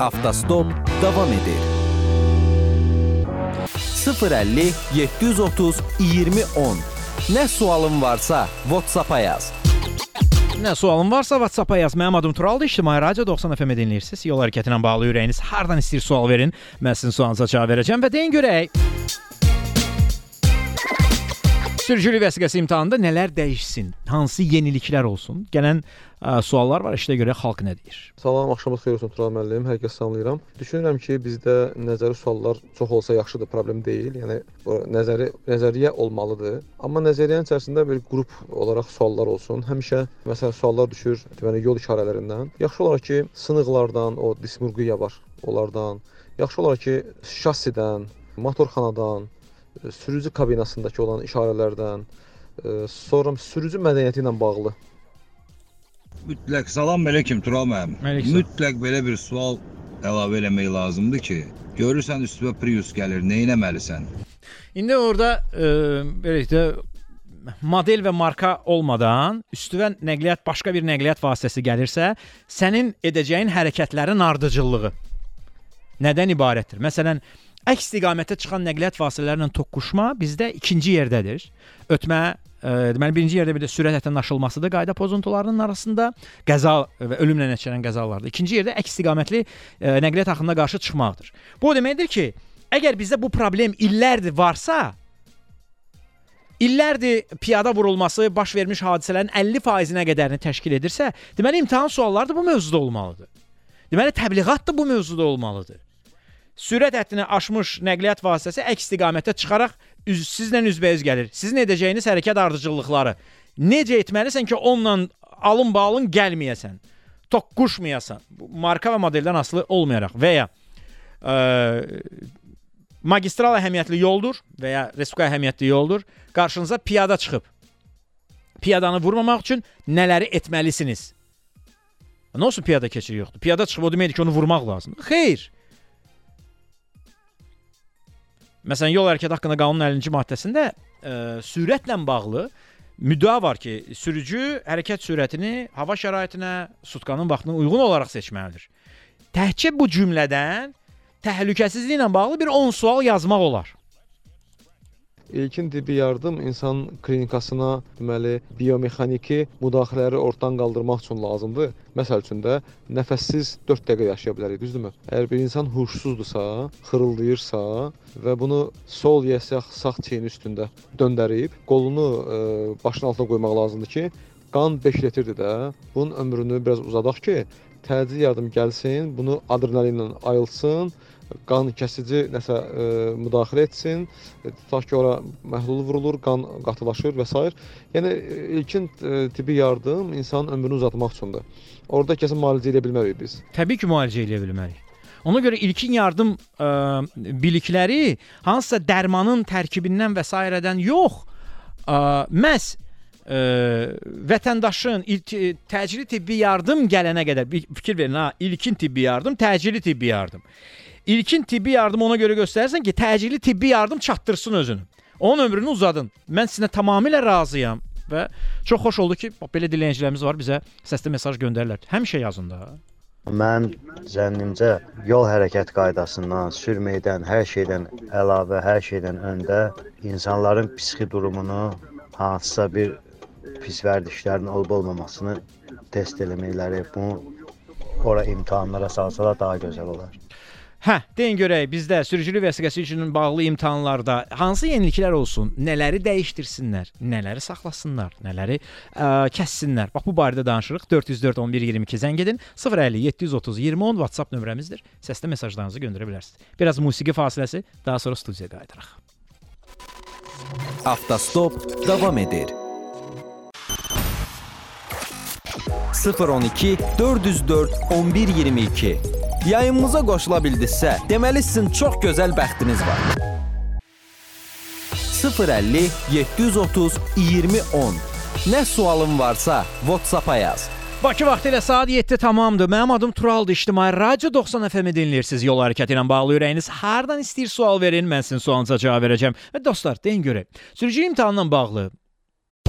Avtostop davam edir. 050 730 2010. Nə sualın varsa WhatsApp-a yaz. Nə sualın varsa WhatsApp-a yaz. Mənim adım Turaldır. İctimai Radio 90 FM-i dinləyirsiniz. Yol hərəkəti ilə bağlı ürəyiniz hardan istəyir sual verin. Mən sizin sualınıza cavab verəcəm və deyin görək. Sürücülük vəsiqəsi imtahanında nələr dəyişsin? Hansı yeniliklər olsun? Gələn ə, suallar var. İşdə görə xalq nə deyir? Salam, axşamınız xeyir olsun Tural müəllim. Hər kəs salamlayıram. Düşünürəm ki, bizdə nəzəri suallar çox olsa yaxşıdır, problem deyil. Yəni nəzəri nəzəriyyə olmalıdır. Amma nəzəriyyənin içərisində bir qrup olaraq suallar olsun. Həmişə məsələn suallar düşür, deməli yol işarələrindən. Yaxşı olar ki, sınıqlardan, o dismurqiya var, onlardan. Yaxşı olar ki, şassidən, motorxanadan, e, sürücü kabinasındakı olan işarələrdən, e, sonra sürücü mədəniyyəti ilə bağlı Mütləq salam əleykum Tural müəllim. Mütləq belə bir sual əlavə eləmək lazımdır ki, görürsən üstünə Prius gəlir, nə etməlisən? İndi orada ə, belə də model və marka olmadan üstünə nəqliyyat başqa bir nəqliyyat vasitəsi gəlirsə, sənin edəcəyin hərəkətlərin ardıcıllığı nədən ibarətdir? Məsələn, əks istiqamətə çıxan nəqliyyat vasitələri ilə toqquşma bizdə ikinci yerdədir. Ötmə ə, deməli birinci yerdə bir də sürət həddinin aşılmasıdır qayda pozuntularının arasında qəza və ölümlə nəticələnən qəzalardır. İkinci yerdə əks istiqamətli ə, nəqliyyat axınına qarşı çıxmaqdır. Bu o deməkdir ki, əgər bizdə bu problem illərdir varsa, illərdir piyada vurulması baş vermiş hadisələrin 50%-nə qədərini təşkil edirsə, deməli imtahan sualları da bu mövzuda olmalıdır. Deməli təbliğat da bu mövzuda olmalıdır. Sürət həddini aşmış nəqliyyat vasitəsi əks istiqamətə çıxaraq üz sizlə üzbəüz gəlir. Sizin edəcəyiniz hərəkət ardıcıllıqları. Necə etməlisən ki, onunla alın balın gəlməyəsən. Toqquşmayasan. Marka və modeldən asılı olmayaraq və ya ə, magistral əhəmiyyətli yoldur və ya respublika əhəmiyyətli yoldur. Qarşınıza piyada çıxıb. Piyadanı vurmamaq üçün nələri etməlisiniz? Nə olsun piyada keçid yoxdur. Piyada çıxıb o deməkdir ki, onu vurmaq lazımdır. Xeyr. Məsələn, yol hərəkəti haqqında qanunun 50-ci maddəsində ə, sürətlə bağlı müddəa var ki, sürücü hərəkət sürətini hava şəraitinə, sutkanın vaxtına uyğun olaraq seçməlidir. Təkcə bu cümlədən təhlükəsizliklə bağlı bir 10 sual yazmaq olar. İlkin tibbi yardım insan klinikasına, deməli, biomexaniki müdaxilələri ortadan qaldırmaq üçün lazımdır. Məsəl üçün də nəfəssiz 4 dəqiqə yaşaya bilərik, düzdürmü? Əgər bir insan huşsuzdursa, xırıldayırsa və bunu sol ya sağ, çiyni üstündə döndərib, qolunu e, başının altına qoymaq lazımdır ki, qan 5 litrdir də. Bunun ömrünü biraz uzadaq ki, təcili yardım gəlsin, bunu adrenalinlə ayılsın, qan kəsici nəsə e, müdaxilə etsin, tutaq ki, ora məhlul vurulur, qan qatılaşır və s. Yəni e, ilkin e, tibbi yardım insanın ömrünü uzatmaq üçündür. Orada kəsin müalicə edə bilmərik biz. Təbii ki, müalicə edə bilmərik. Ona görə ilkin yardım ə, bilikləri hansısa dərmanın tərkibindən və sairədən yox, ə, məhz ə, vətəndaşın ilk, təcili tibbi yardım gələnə qədər fikir verin ha, ilkin tibbi yardım, təcili tibbi yardım. İlkin tibbi yardım ona görə göstərirsən ki, təcili tibbi yardım çatdırsın özünü. Onun ömrünü uzadın. Mən sizinlə tamamilə razıyam və çox xoş oldu ki, belə dinləyicilərimiz var, bizə səsli mesaj göndərirlər. Həmişə yazın da. Mən zənnimcə yol hərəkət qaydasından, sürməkdən, hər şeydən əlavə, hər şeydən öndə insanların psixi durumunu hansısa bir pis vərdişlərin olub-olmamasını test eləməkləri, bunu ora imtahanlara salsalar daha gözəl olar. Hə, deyin görək bizdə sürücülük vəsiqəsi üçün bağlı imtahanlarda hansı yeniliklər olsun, nələri dəyişdirsinlər, nələri saxlasınlar, nələri ə, kəssinlər. Bax bu barədə danışırıq. 404 11 22 zəng edin. 050 730 20 10 WhatsApp nömrəmizdir. Səslə mesajlarınızı göndərə bilərsiniz. Biraz musiqi fasiləsi, daha sonra studiyaya qayıdırıq. Avtostop davam edir. 012 404 1122 Yayımımıza qoşula bildinizsə, deməli sizin çox gözəl bəxtiniz var. 050 730 2010 Nə sualın varsa WhatsApp-a yaz. Bakı vaxtı ilə saat 7 tamamdır. Mənim adım Turaldır. İctimai Radio 90 FM-i dinləyirsiniz. Yol hərəkəti ilə bağlı ürəyiniz hardan istəyir sual verin, mən sizin sualınıza cavab verəcəm. Və dostlar, deyin görək. Sürücü imtahanla bağlı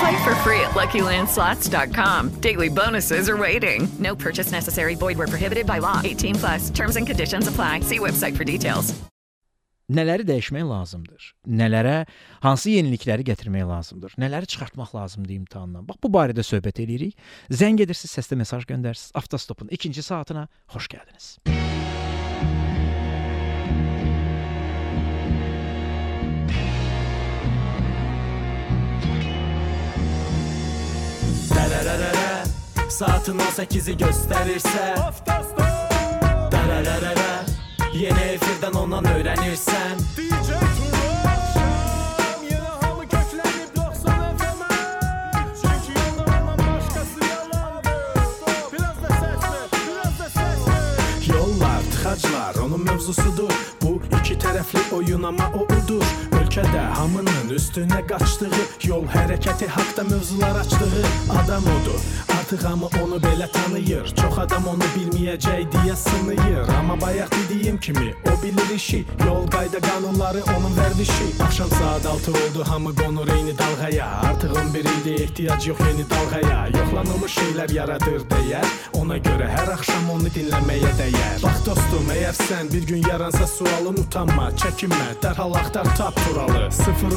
Play for free at LuckyLandSlots.com. Daily bonuses are waiting. No purchase necessary. Void where prohibited by law. 18 plus. Terms and conditions apply. See website for details. Nələri dəyişmək lazımdır? Nələrə hansı yenilikləri gətirmək lazımdır? Nələri çıxartmaq lazımdır imtahandan? Bax bu barədə söhbət eləyirik. Zəng edirsiniz, səslə mesaj göndərirsiniz. Avtostopun ikinci saatına xoş gəldiniz. Saatın 18-i göstərirsə Dərərərərə Yeni efirdən ondan öyrənirsən DJ Turan Yine hamı köklenip 90 FM'e Çünkü yalandan başkası yalandı. Biraz da ses ver, biraz da ses ver. Yollar, tıxaclar onun mövzusudur Bu iki tərəfli oyun amma o udur. Ölkədə hamının üstünə qaçdığı Yol hərəkəti haqda mövzular açdığı Adam odur Artıq hamı onu belə tanıyır. Çox adam onu bilməyəcək deyə sınıyır. Amma bayaq dediyim kimi o bilir işi. Yol qayda qanunları onun vərdişi. Axşam saat 6 oldu hamı qonur eyni dalğaya. Artıq 11 ildir ehtiyac yox yeni dalğaya. Yoxlanılmış şeylər yaradır dəyər Ona görə hər axşam onu dinləməyə dəyər. Bax dostum, əgər sən bir gün yaransa sualın utanma, çəkinmə. Dərhal axtar tap turalı.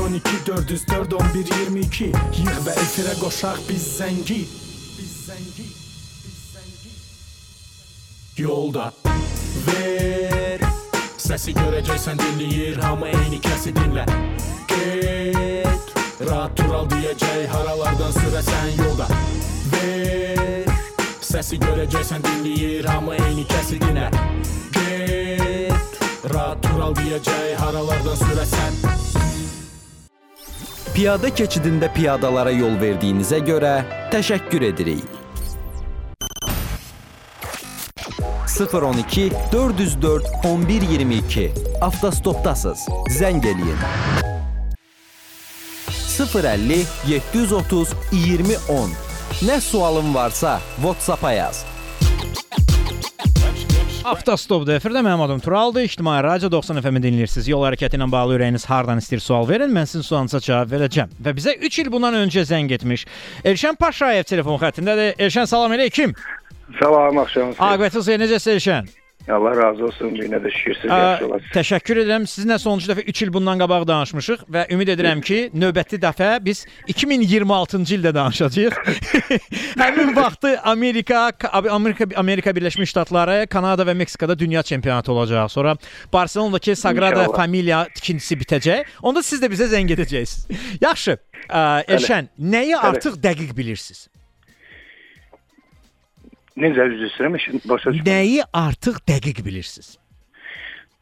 012 404 11 22 Yığ və efirə qoşaq Biz zəngi Yolda. Ver. Səsi görəcəksən dinləyir Hamı eyni kəsi dinlə Get Rahat tural deyəcək Haralardan sürəsən yolda. Ver. Səsi görəcəksən dinləyir Hamı eyni kəsi dinlə Get Rahat tural deyəcək Haralardan sürəsən Piyada keçidində piyadalara yol verdiyinizə görə təşəkkür edirik. 012 404 1122 Avtostopdasız. Zəng eləyin. 050 730 2010 Nə sualın varsa WhatsApp-a yaz. Avtostopda efirdə mənim adım Turaldır. İctimai Radio 90 FM-i dinləyirsiniz. Yol hərəkəti ilə bağlı ürəyiniz hardan istəyir sual verin, mən sizin sualınıza cavab verəcəm. Və bizə 3 il bundan öncə zəng etmiş Elşən Paşayev telefon xəttindədir. Elşən salam əleykum. Salam, axşamınız. Aqibətiniz xeyir, necəsiz Elşən? Allah razı olsun. Yenə də şükür siz Ə, yaxşı olasınız. Təşəkkür edirəm. Sizinlə sonuncu dəfə 3 il bundan qabaq danışmışıq və ümid edirəm ki, növbəti dəfə biz 2026-cı ildə danışacağıq. Həmin vaxtı Amerika, Amerika, Amerika Birləşmiş Ştatları, Kanada və Meksikada dünya çempionatı olacaq. Sonra Barselonadakı Sagrada. Familia tikintisi bitəcək. Onda siz də bizə zəng edəcəksiniz. Yaxşı. Elşən, nəyi artıq dəqiq bilirsiniz? Necə üzr istəyirəm, eşin başa düşmədim. Nəyi artıq dəqiq bilirsiniz?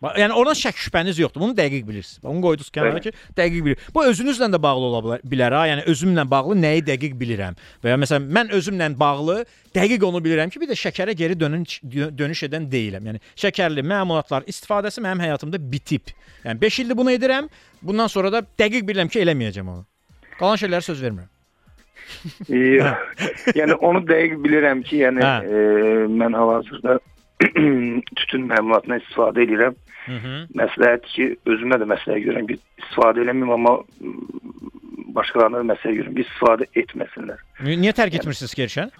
Yəni ona şək şübhəniz yoxdur. Bunu dəqiq bilirsiniz. Onu qoydunuz kənara ki, dəqiq bilir. Bu özünüzlə də bağlı ola bilər ha. Yəni özümlə bağlı nəyi dəqiq bilirəm. Və ya məsələn mən özümlə bağlı dəqiq onu bilirəm ki, bir də şəkərə geri dönüş dönüş edən deyiləm. Yəni şəkərli məmulatlar istifadəsi mənim həyatımda bitib. Yəni 5 ildir bunu edirəm. Bundan sonra da dəqiq bilirəm ki, eləməyəcəm onu. Qalan şeylərə söz vermirəm. Yəni onu dəqiq bilirəm ki, yəni Hə. e, mən hal-hazırda tütün məmulatından istifadə edirəm. Məsləhət ki, özümə də məsləhət görürəm ki, istifadə eləməyim, amma başqalarına da məsləhət görürəm ki, istifadə etməsinlər. Niyə tərk etmirsiniz Kerşən?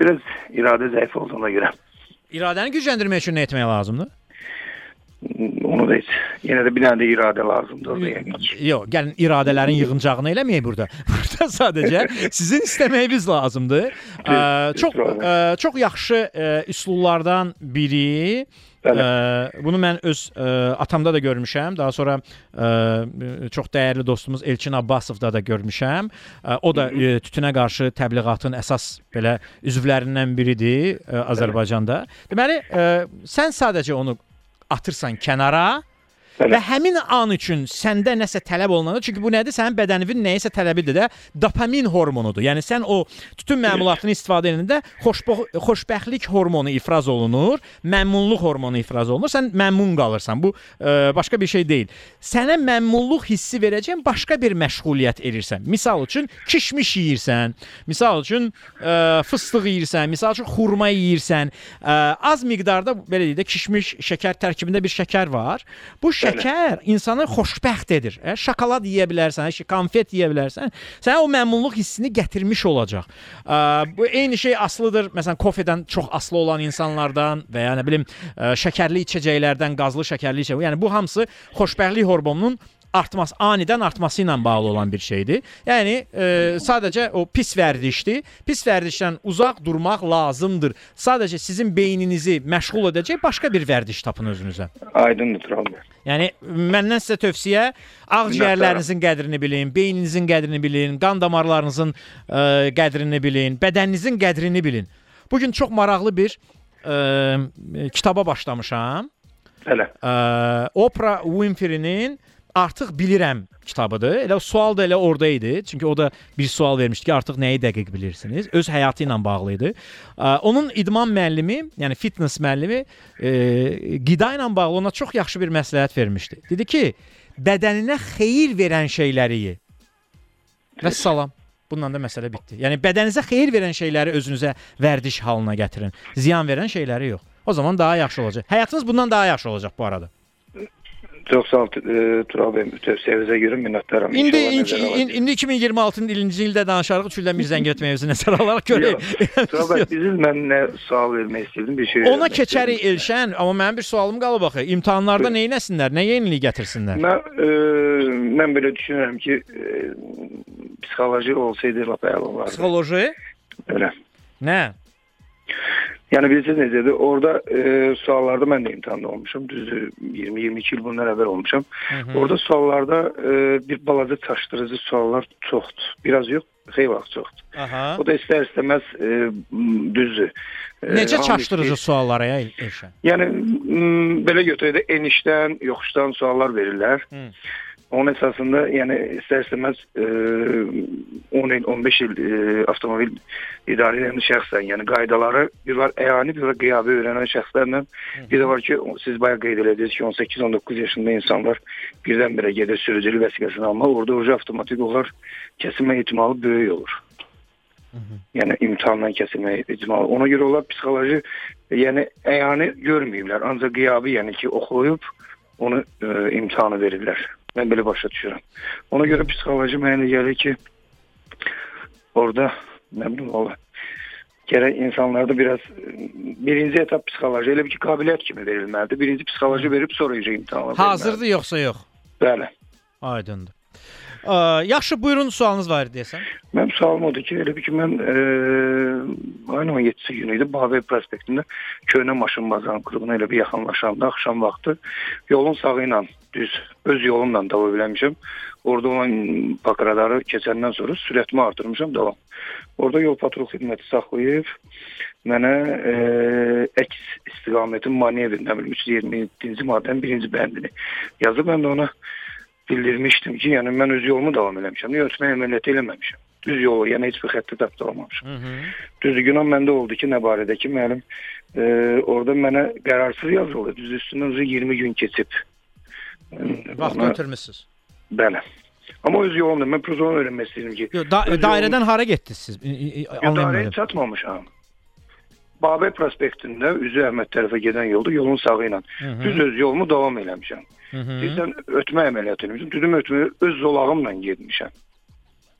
Biraz iradə zəif olduğuna görə. İradəni gücləndirmək üçün nə etmək lazımdır? Onu da heç. Yenə də bir dənə də iradə lazımdır orada yəni. Yox, gəlin iradələrin yığıncağını eləməyək burada. Burada sadəcə sizin istəməyiniz lazımdır. Ə, çox ə, çox yaxşı ə, üsullardan biri Ə, bunu mən öz ə, atamda da görmüşəm. Daha sonra ə, çox dəyərli dostumuz Elçin Abbasovda da görmüşəm. Ə, o da ə, tütünə qarşı təbliğatın əsas belə üzvlərindən biridir ə, Azərbaycanda. Deməli, ə, sən sadəcə onu atırsan kenara kənara və həmin an üçün səndə nəsə tələb olunanda, çünki bu nədir? Sənin bədəninin nəyisə tələbidir də, dopamin hormonudur. Yəni sən o tütün məmulatını istifadə edəndə xoşbəx xoşbəxtlik hormonu ifraz olunur, məmnunluq hormonu ifraz olunur. Sən məmnun qalırsan. Bu ə, başqa bir şey deyil. Sənə məmnunluq hissi verəcəyən başqa bir məşğuliyyət edirsən. Misal üçün kişmiş yeyirsən, misal üçün ə, fıstıq yeyirsən, misal üçün xurma yeyirsən. Ə, az miqdarda belə deyək də kişmiş şəkər tərkibində bir şəkər var. Bu şəkər insanı xoşbəxt edir. Ə, şokolad yeyə bilərsən, şi- konfet yeyə bilərsən. Sənə o məmnunluq hissini gətirmiş olacaq. Ə, bu eyni şey asılıdır. Məsələn, kofedən çox aslı olan insanlardan və ya nə bilim, ə, şəkərli içəcəklərdən, qazlı şəkərli içəcək. Yəni bu hamısı xoşbəxtlik hormonunun artması, anidən artması ilə bağlı olan bir şeydir. Yəni e, sadəcə o pis vərdişdir. Pis vərdişdən uzaq durmaq lazımdır. Sadəcə sizin beyninizi məşğul edəcək başqa bir vərdiş tapın özünüzə. Aydındır Tural bəy. Yəni məndən sizə tövsiyə ağciyərlərinizin qədrini bilin, beyninizin qədrini bilin, qan damarlarınızın ə, qədrini bilin, bədəninizin qədrini bilin. Bu gün çox maraqlı bir ə, kitaba başlamışam. Hələ. Ə, Oprah Winfrey-nin Artıq bilirəm kitabıdır. Elə sual da elə orada idi. Çünki o da bir sual vermişdi ki, artıq nəyi dəqiq bilirsiniz? Öz həyatı ilə bağlı idi. Onun idman müəllimi, yəni fitness müəllimi e, qida ilə bağlı ona çox yaxşı bir məsləhət vermişdi. Dedi ki, bədəninə xeyir verən şeyləri ye. Və salam. Bununla da məsələ bitdi. Yəni bədəninizə xeyir verən şeyləri özünüzə vərdiş halına gətirin. Ziyan verən şeyləri yox. O zaman daha yaxşı olacaq. Həyatınız bundan daha yaxşı olacaq bu arada. Çox sağ ol e, Tural bəy. Tövsiyənizə görə minnətdaram. İndi İnşallah indi, nəzərə alacağıq. indi 2026-nın 50-ci ildə danışarıq. Bir zəng etməyimizi nəzərə alaraq görək. Tural bəy, bizim mən nə sual vermək istəyirdim, bir şey. Ona keçərik Elşən, amma mənim bir sualım qalıb axı. İmtahanlarda nə etsinlər? Nə yenilik gətirsinlər? Mən e, mən belə düşünürəm ki, e, psixoloji olsaydı lap əla olardı. Psixoloji? Elə. Nə? Yəni bilirsiniz necədir? Orada e, suallarda mən də imtahanda olmuşam. Düzdür, 20-22 il bundan əvvəl olmuşam. hı. Orada suallarda e, bir balaca çaşdırıcı suallar çoxdur. Biraz yox, xeyli vaxt çoxdur. Aha. O da istər-istəməz e, m, düzdür. E, Necə çaşdırıcı istəyir- suallara ya Elşən? Yəni belə götürək də enişdən, yoxuşdan suallar verirlər. Hı. Onun əsasında yəni istər-istəməz e, 10 il, 15 il e, avtomobil idarə edən şəxsən, yəni qaydaları bir var əyani, bir var qiyabi öyrənən şəxslərlə, bir də var ki, siz bayaq qeyd elədiniz ki, 18-19 yaşında insanlar birdən-birə gedir sürücülük vəsiqəsini almaq, orada ucu avtomatik olaraq kəsilmə ehtimalı böyük olur. Yəni imtahandan kəsilmək icmalı. Ona görə onlar psixoloji yəni əyani görməyiblər. Ancaq qiyabi yəni ki, oxuyub onu e, imtahanı verirlər. Mən belə başa düşürəm. Ona görə psixoloji mənə gəlir ki, orada nə bilim valla gərək insanlarda biraz e, birinci etap psixoloji elə bir ki, qabiliyyət kimi verilməlidir. Birinci psixoloji verib sonra ikinci imtahanı verməlidir. Hazırdır yoxsa yox? Bəli. Aydındır. Yaxşı, buyurun sualınız var deyəsən. Mənim sualım odur ki, elə bir ki mən e, ayın 17-si günü idi Babel prospektində köhnə maşın bazarının klubuna elə bir yaxınlaşanda axşam vaxtı yolun sağı ilə düz öz yolumla davam eləmişəm. Orada olan pakradarı keçəndən sonra sürətimi artırmışam davam. Orada yol patrul xidməti saxlayıb mənə e, əks istiqamətin manevr, nə bilim 327-ci maddənin birinci bəndini yazıb mən də ona bildirmişdim ki, yəni mən öz yolumu davam eləmişəm. Niyə ötmə əməliyyatı eləməmişəm. Düz yolu, yəni heç bir xətti tapdalamamışam. Düzdür, günah məndə oldu ki, nə barədə ki, müəllim e, orada mənə qərarsız yazıldı. Düz üstündən uzun 20 gün keçib. Vaxt Ona- ötürmüsüz. Bəli. Amma öz yolumda mən prozonu öyrənmək istəyirəm ki. Yox, da dairədən hara getdiniz siz? Yo, dairəyə çatmamışam. Babel prospektində üzü Əhməd tərəfə gedən yolda yolun sağı ilə düz öz yolumu davam eləmişəm. Deyirsən ötmə əməliyyatı eləmişəm. Düzüm ötmə öz zolağımla getmişəm.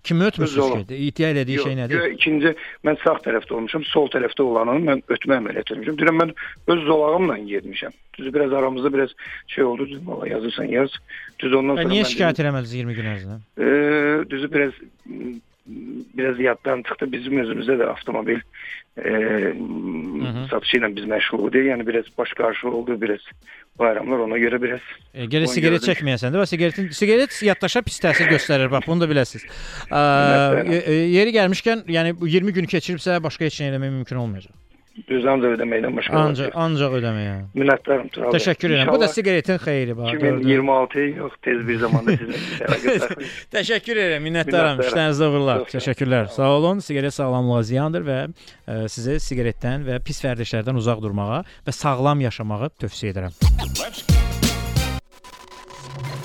Ötmüsüz yolu. ki? İddia elədiyi şey nədir? ikinci mən sağ tərəfdə olmuşam, sol tərəfdə olanı mən ötmə əməliyyatı eləmişəm. Deyirəm mən öz zolağımla getmişəm. Düz biraz aramızda biraz şey oldu. Düz valla yazırsan yaz. Düz ondan Və sonra niyə şikayət eləmədiniz 20 gün ərzində? Ee, düzü biraz biraz yaddan çıxdı. Bizim özümüzdə də avtomobil e, satışı ilə biz məşğul idik. Yəni biraz baş qarşı oldu, biraz bayramlar ona görə biraz. E, Ona siqaret çəkməyəsən də, siqaretin siqaret yaddaşa pis təsir göstərir. Bax bunu da Minnətdaram. e- e, yeri gəlmişkən, yəni bu 20 gün keçiribsə başqa heç nə eləmək mümkün olmayacaq. Düz ancaq ödəməkdən başqa. Ancaq ancaq ödəməyə. Minnətdaram. Təşəkkür edirəm. Bu da siqaretin xeyri bax. gördün. 2026 yox, tez bir zamanda saxlayın. Təşəkkür edirəm. Minnətdaram. İşlərinizdə uğurlar. Təşəkkürlər. Sağ olun. Siqaret sağlamlığa ziyandır və ə, sizə siqaretdən və pis vərdişlərdən uzaq durmağa və sağlam yaşamağı tövsiyə edirəm.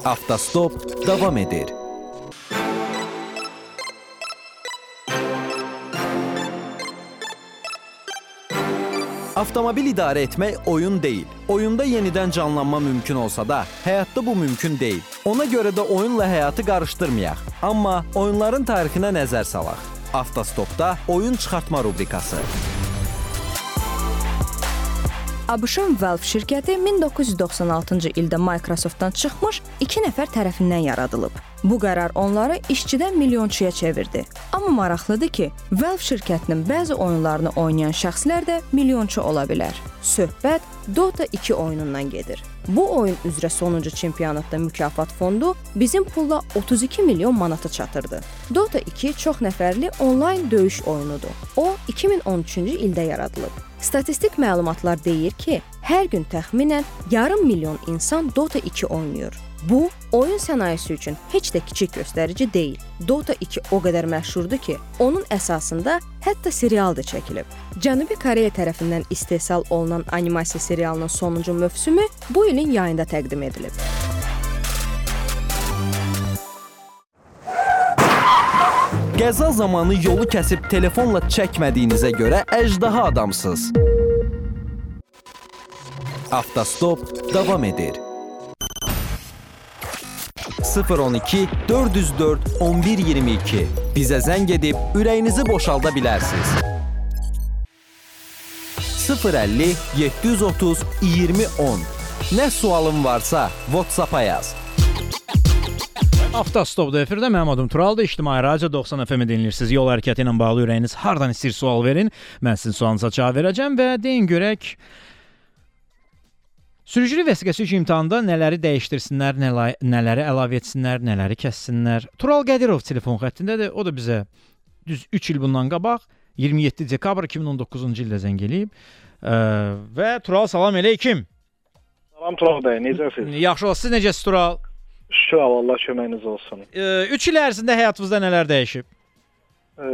Avtostop davam edir. Avtomobil idarə etmək oyun deyil. Oyunda yenidən canlanma mümkün olsa da, həyatda bu mümkün deyil. Ona görə də oyunla həyatı qarışdırmayaq. Amma oyunların tarixinə nəzər salaq. Avtostopda oyun çıxartma rubrikası. ABŞ-ın Valve şirkəti 1996-cı ildə Microsoft-dan çıxmış 2 nəfər tərəfindən yaradılıb. Bu qərar onları işçidən milyonçuya çevirdi. Amma maraqlıdır ki, Valve şirkətinin bəzi oyunlarını oynayan şəxslər də milyonçu ola bilər. Söhbət Dota 2 oyunundan gedir. Bu oyun üzrə sonuncu çempionatda mükafat fondu bizim pulla 32 milyon manata çatırdı. Dota 2 çox nəfərli onlayn döyüş oyunudur. O 2013-cü ildə yaradılıb. Statistik məlumatlar deyir ki, hər gün təxminən yarım milyon insan Dota 2 oynayır. Bu, oyun sənayesi üçün heç də kiçik göstərici deyil. Dota 2 o qədər məşhurdur ki, onun əsasında hətta serial da çəkilib. Cənubi Koreya tərəfindən istehsal olunan animasiya serialının sonuncu mövsümü bu ilin yayında təqdim edilib. Qəza zamanı yolu kəsib telefonla çəkmədiyinizə görə əjdaha adamsınız. Avtostop davam edir. 012 404 1122 bizə zəng edib ürəyinizi boşalda bilərsiniz. 050 730 2010 Nə sualın varsa WhatsApp-a yaz. Avtostopda efirdə mənim adım Turaldır. İctimai Radio 90 FM-i dinləyirsiniz. Yol hərəkəti ilə bağlı ürəyiniz hardan istəyir sual verin. Mən sizin sualınıza cavab verəcəm və deyin görək Sürücülük vəsiqəsi üçün imtahanda nələri dəyişdirsinlər, nələ- nələri əlavə etsinlər, nələri kəssinlər. Tural Qədirov telefon xəttindədir. O da bizə düz 3 il bundan qabaq 27 dekabr 2019-cu ildə zəng eləyib. Ə, və Tural salam eləykim. Salam Tural bəy, necəsiz? Yaxşı olsun. Siz necəsiz Tural? Şükür Allah köməyiniz olsun. 3 il ərzində həyatınızda nələr dəyişib? E,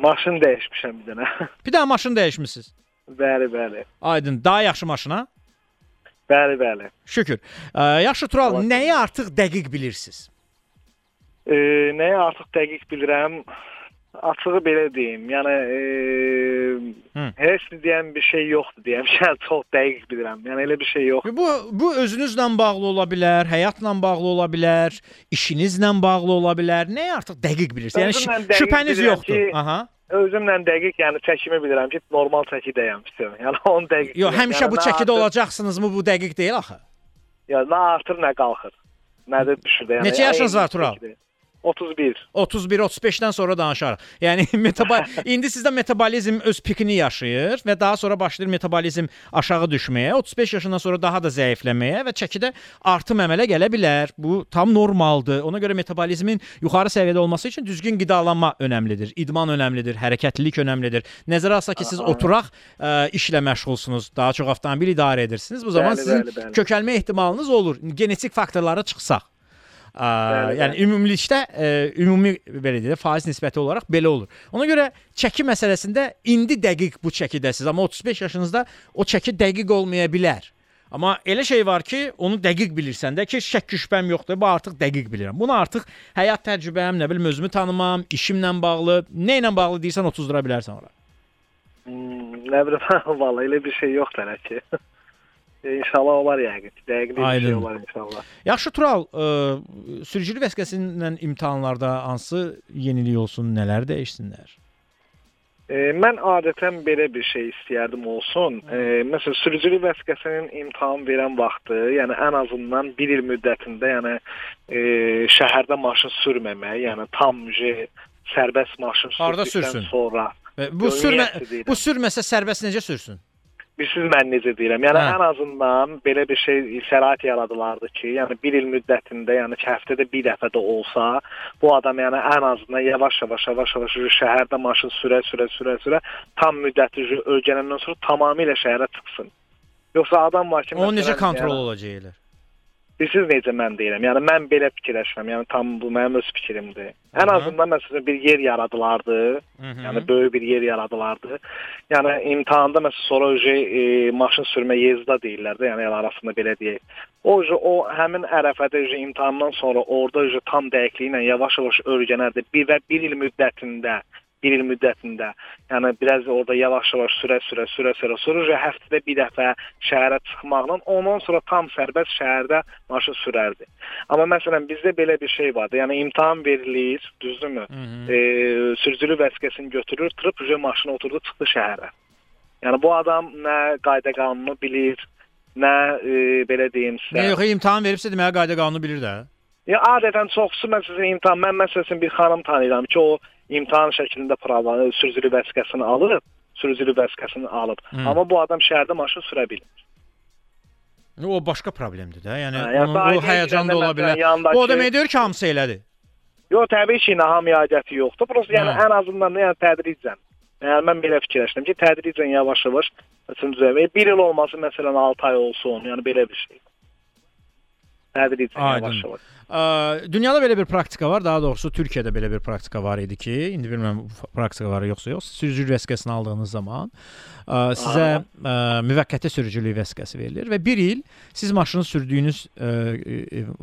maşın dəyişmişəm bir dənə. Bir daha maşın dəyişmisiniz. bəli, bəli. Aydın, daha yaxşı maşına? Bəli, bəli. Şükür. Ə, yaxşı Tural, nəyi artıq dəqiq bilirsiniz? E, nəyi artıq dəqiq bilirəm? Açığı belə deyim, yəni e, Hı. heç deyən bir şey yoxdur deyəm. Sən çox dəqiq bilirəm. Yəni elə bir şey yox. Bu bu özünüzlə bağlı ola bilər, həyatla bağlı ola bilər, işinizlə bağlı ola bilər. Nə artıq dəqiq bilirsiniz? Yəni dəqiq şübhəniz yoxdur. ki, Aha. Özümlə dəqiq, yəni çəkimi bilirəm ki, normal çəkidəyəm istəyirəm. Yəni onu dəqiq. Yox, bilirəm. həmişə yəni, bu çəkidə artır- olacaqsınızmı? Bu dəqiq deyil axı. Yəni nə artır, nə qalxır. Nə də düşür də. Yəni, Neçə yaşınız var Tural? çəkidə. 31. 31 35-dən sonra danışarıq. Yəni metaba indi sizdə metabolizm öz pikini yaşayır və daha sonra başlayır metabolizm aşağı düşməyə, 35 yaşından sonra daha da zəifləməyə və çəkidə artım əmələ gələ bilər. Bu tam normaldır. Ona görə metabolizmin yuxarı səviyyədə olması üçün düzgün qidalanma önəmlidir, idman önəmlidir, hərəkətlilik önəmlidir. Nəzərə alsaq ki, siz oturaq ə, işlə məşğulsunuz, daha çox avtomobil idarə edirsiniz. Bu zaman Bəli, sizin bəli, bəli. kökəlmə ehtimalınız olur. Genetik faktorlara çıxsaq. Ə, Bəli, yəni ümumilikdə ə, ümumi belə deyək, faiz nisbəti olaraq belə olur. Ona görə çəki məsələsində indi dəqiq bu çəkidəsiz, amma 35 yaşınızda o çəki dəqiq olmaya bilər. Amma elə şey var ki, onu dəqiq bilirsən də ki, şəkk şübhəm yoxdur. Bu artıq dəqiq bilirəm. Bunu artıq həyat təcrübəm, nə bilim özümü tanımam, işimlə bağlı, nə ilə bağlı deyirsən 30 bilərsən ora. Hmm, nə bilim, vallahi elə bir şey yoxdur hələ ki. İnşallah olar yəqin. Dəqiq bir şey olar inşallah. Yaxşı Tural, ə, sürücülük vəsiqəsi ilə imtahanlarda hansı yenilik olsun, nələr dəyişsinlər? E, mən adətən belə bir şey istəyərdim olsun. E, məsələn, sürücülük vəsiqəsinin imtahan verən vaxtı, yəni ən azından 1 il müddətində, yəni e, şəhərdə maşın sürməmək, yəni tam sərbəst maşın sürdükdən sürsün? sonra. Və Bu sürmə bu sürməsə sərbəst necə sürsün? Bilirsiniz mən necə deyirəm? Yəni Hə. ən azından belə bir şey şərait yaradılardı ki, yəni 1 il müddətində, yəni həftədə bir dəfə də olsa, bu adam yəni ən azından yavaş-yavaş yavaş-yavaş şəhərdə maşın sürə, sürə, sürə, sürə tam müddəti ölçənəndən sonra tamamilə şəhərə çıxsın. Yoxsa adam var ki, O necə kontrol yəni, olacaq elə? Bilirsiniz necə mən deyirəm? Yəni mən belə fikirləşirəm. Yəni tam bu mənim öz fikrimdir. Ən Aha. azından məsələn bir yer yaradılardı. Mhm. Yəni böyük bir yer yaradılardı. Yəni imtahanda məsələn sonra öje e, maşın sürmə yezda deyirlər də, yəni el arasında belə deyək. O öje o həmin ərəfədə öje imtahandan sonra orada öje tam dəqiqliklə yavaş-yavaş öyrənərdi. Bir və 1 il müddətində bir il müddətində. Yəni biraz orada yavaş-yavaş sürə sürə sürə sürə sonra öje həftədə bir dəfə şəhərə çıxmaqla ondan sonra tam sərbəst şəhərdə maşın sürərdi. Amma məsələn bizdə belə bir şey vardı. Yəni imtahan verilir, düzdürmü? E, sürücülük vəsiqəsini götürür, tırıb öje maşına oturdu, çıxdı şəhərə. Yəni bu adam nə qayda qanunu bilir, nə e, belə deyim sizə. Nə yox, imtahan veribsə deməli qayda qanunu bilir də. Ya adətən çoxsu məsələn imtahan mən məsələn bir xanım tanıyıram ki, o imtahan şəklində prava sürücülük vəsiqəsini alıb, sürücülük vəsiqəsini alıb. Hı. Amma bu adam şəhərdə maşın sürə bilmir. O başqa problemdir də. Yəni Hə, yəni onun, o həyəcan da ola bilər. Bu o demək deyir ki, hamısı elədir. Yox, təbii ki, naham aidiyyəti yoxdur. Prosta yəni Hə. ən azından yəni tədricən. Yəni mən belə fikirləşdim ki, tədricən yavaş-yavaş məsələn düzəlmə. 1 il olması məsələn 6 ay olsun, yəni belə bir şey. Tədricən yavaş-yavaş. Ə, dünyada belə bir praktika var, daha doğrusu Türkiyədə belə bir praktika var idi ki, indi bilmirəm bu praktika var yoxsa yox. Sürücülük vəsiqəsini aldığınız zaman sizə müvəqqəti sürücülük vəsiqəsi verilir və 1 il siz maşını sürdüyünüz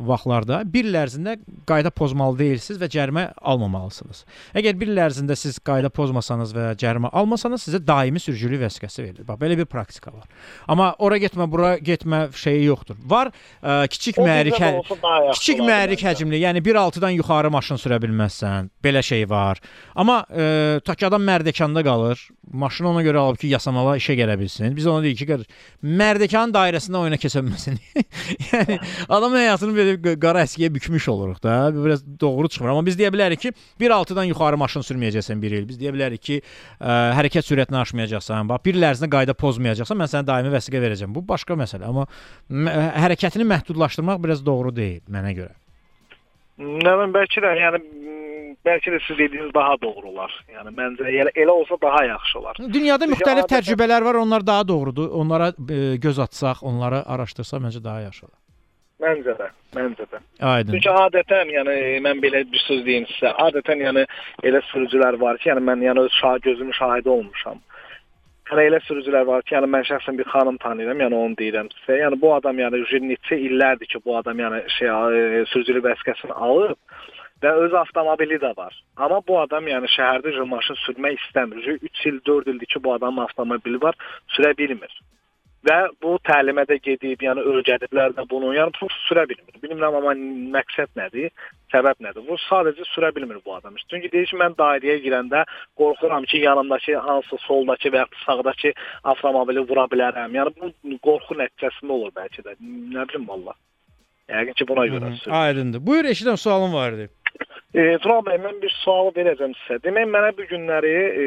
vaxtlarda 1 il ərzində qayda pozmalı deyilsiniz və cərimə almamalısınız. Əgər 1 il ərzində siz qayda pozmasanız və cərimə almasanız sizə daimi sürücülük vəsiqəsi verilir. Bax belə bir praktika var. Amma ora getmə, bura getmə şeyi yoxdur. Var kiçik yaxşı kiçik olardı məncə. həcmli, yəni 1.6-dan yuxarı maşın sürə bilməzsən. Belə şey var. Amma e, tak ki adam mərdəkanda qalır. Maşını ona görə alıb ki, yasamala işə gələ bilsin. Biz ona deyirik ki, mərdəkanın dairəsində oyuna keçə bilməsin. yəni adamın həyatını belə qara əskiyə bükmüş oluruq da. Biraz doğru çıxmır. Amma biz deyə bilərik ki, 1.6-dan yuxarı maşın sürməyəcəksən 1 il. Biz deyə bilərik ki, ə, hərəkət sürətini aşmayacaqsan. Bax, 1 il ərzində qayda pozmayacaqsan, mən sənə daimi vəsiqə verəcəm. Bu başqa məsələ, amma hərəkətini məhdudlaşdırmaq biraz doğru deyil mənə görə. Nə bilim bəlkə də yəni bəlkə də siz dediyiniz daha doğru olar. Yəni məncə elə, elə olsa daha yaxşı olar. Dünyada müxtəlif adətən- təcrübələr var, onlar daha doğrudur. Onlara e, göz atsaq, onları araşdırsaq məncə daha yaxşı olar. Məncə də, məncə də. Aydın. Çünki adətən, yəni mən belə bir söz deyim sizə. Adətən yəni elə sürücülər var ki, yəni mən yəni öz şah gözümün şahidi olmuşam. Yəni elə sürücülər var ki, yəni mən şəxsən bir xanım tanıyıram, yəni onu deyirəm sizə. Yəni bu adam yəni neçə illərdir ki, bu adam yəni şey e, sürücülük vəsiqəsini alıb və öz avtomobili də var. Amma bu adam yəni şəhərdə maşın sürmək istəmir. Uje 3 il, 4 ildir ki, bu adamın avtomobili var, sürə bilmir. Və bu təlimə də gedib, yəni öyrədiblər də bunu. Yəni bu sürə bilmir. Bilmirəm amma məqsəd nədir, səbəb nədir? Bu sadəcə sürə bilmir bu adam. Çünki deyir ki, mən dairəyə girəndə qorxuram ki, yanımdakı hansı soldakı və ya sağdakı avtomobili vura bilərəm. Yəni bu qorxu nəticəsində olur bəlkə də. Nə bilim vallah. Yəqin ki, buna görə sürür. Aydındır. Buyur eşidən sualım var idi. E, Tural bəy, mən bir sual verəcəm sizə. Demək, mənə bu günləri e,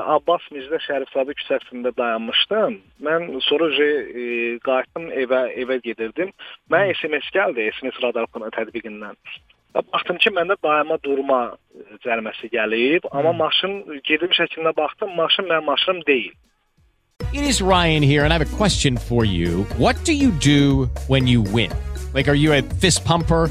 Abbas Mirzə Şərifzadə küçəsində dayanmışdım. Mən sonra e, qayıtdım evə, evə gedirdim. Mənə SMS gəldi, SMS radar tətbiqindən. Baxdım ki, məndə dayanma durma e, cəriməsi gəlib, amma maşın gedim şəklinə baxdım, maşın mənim maşınım deyil. It is Ryan here, and I have a question for you. What do you do when you win? Like, are you a fist pumper?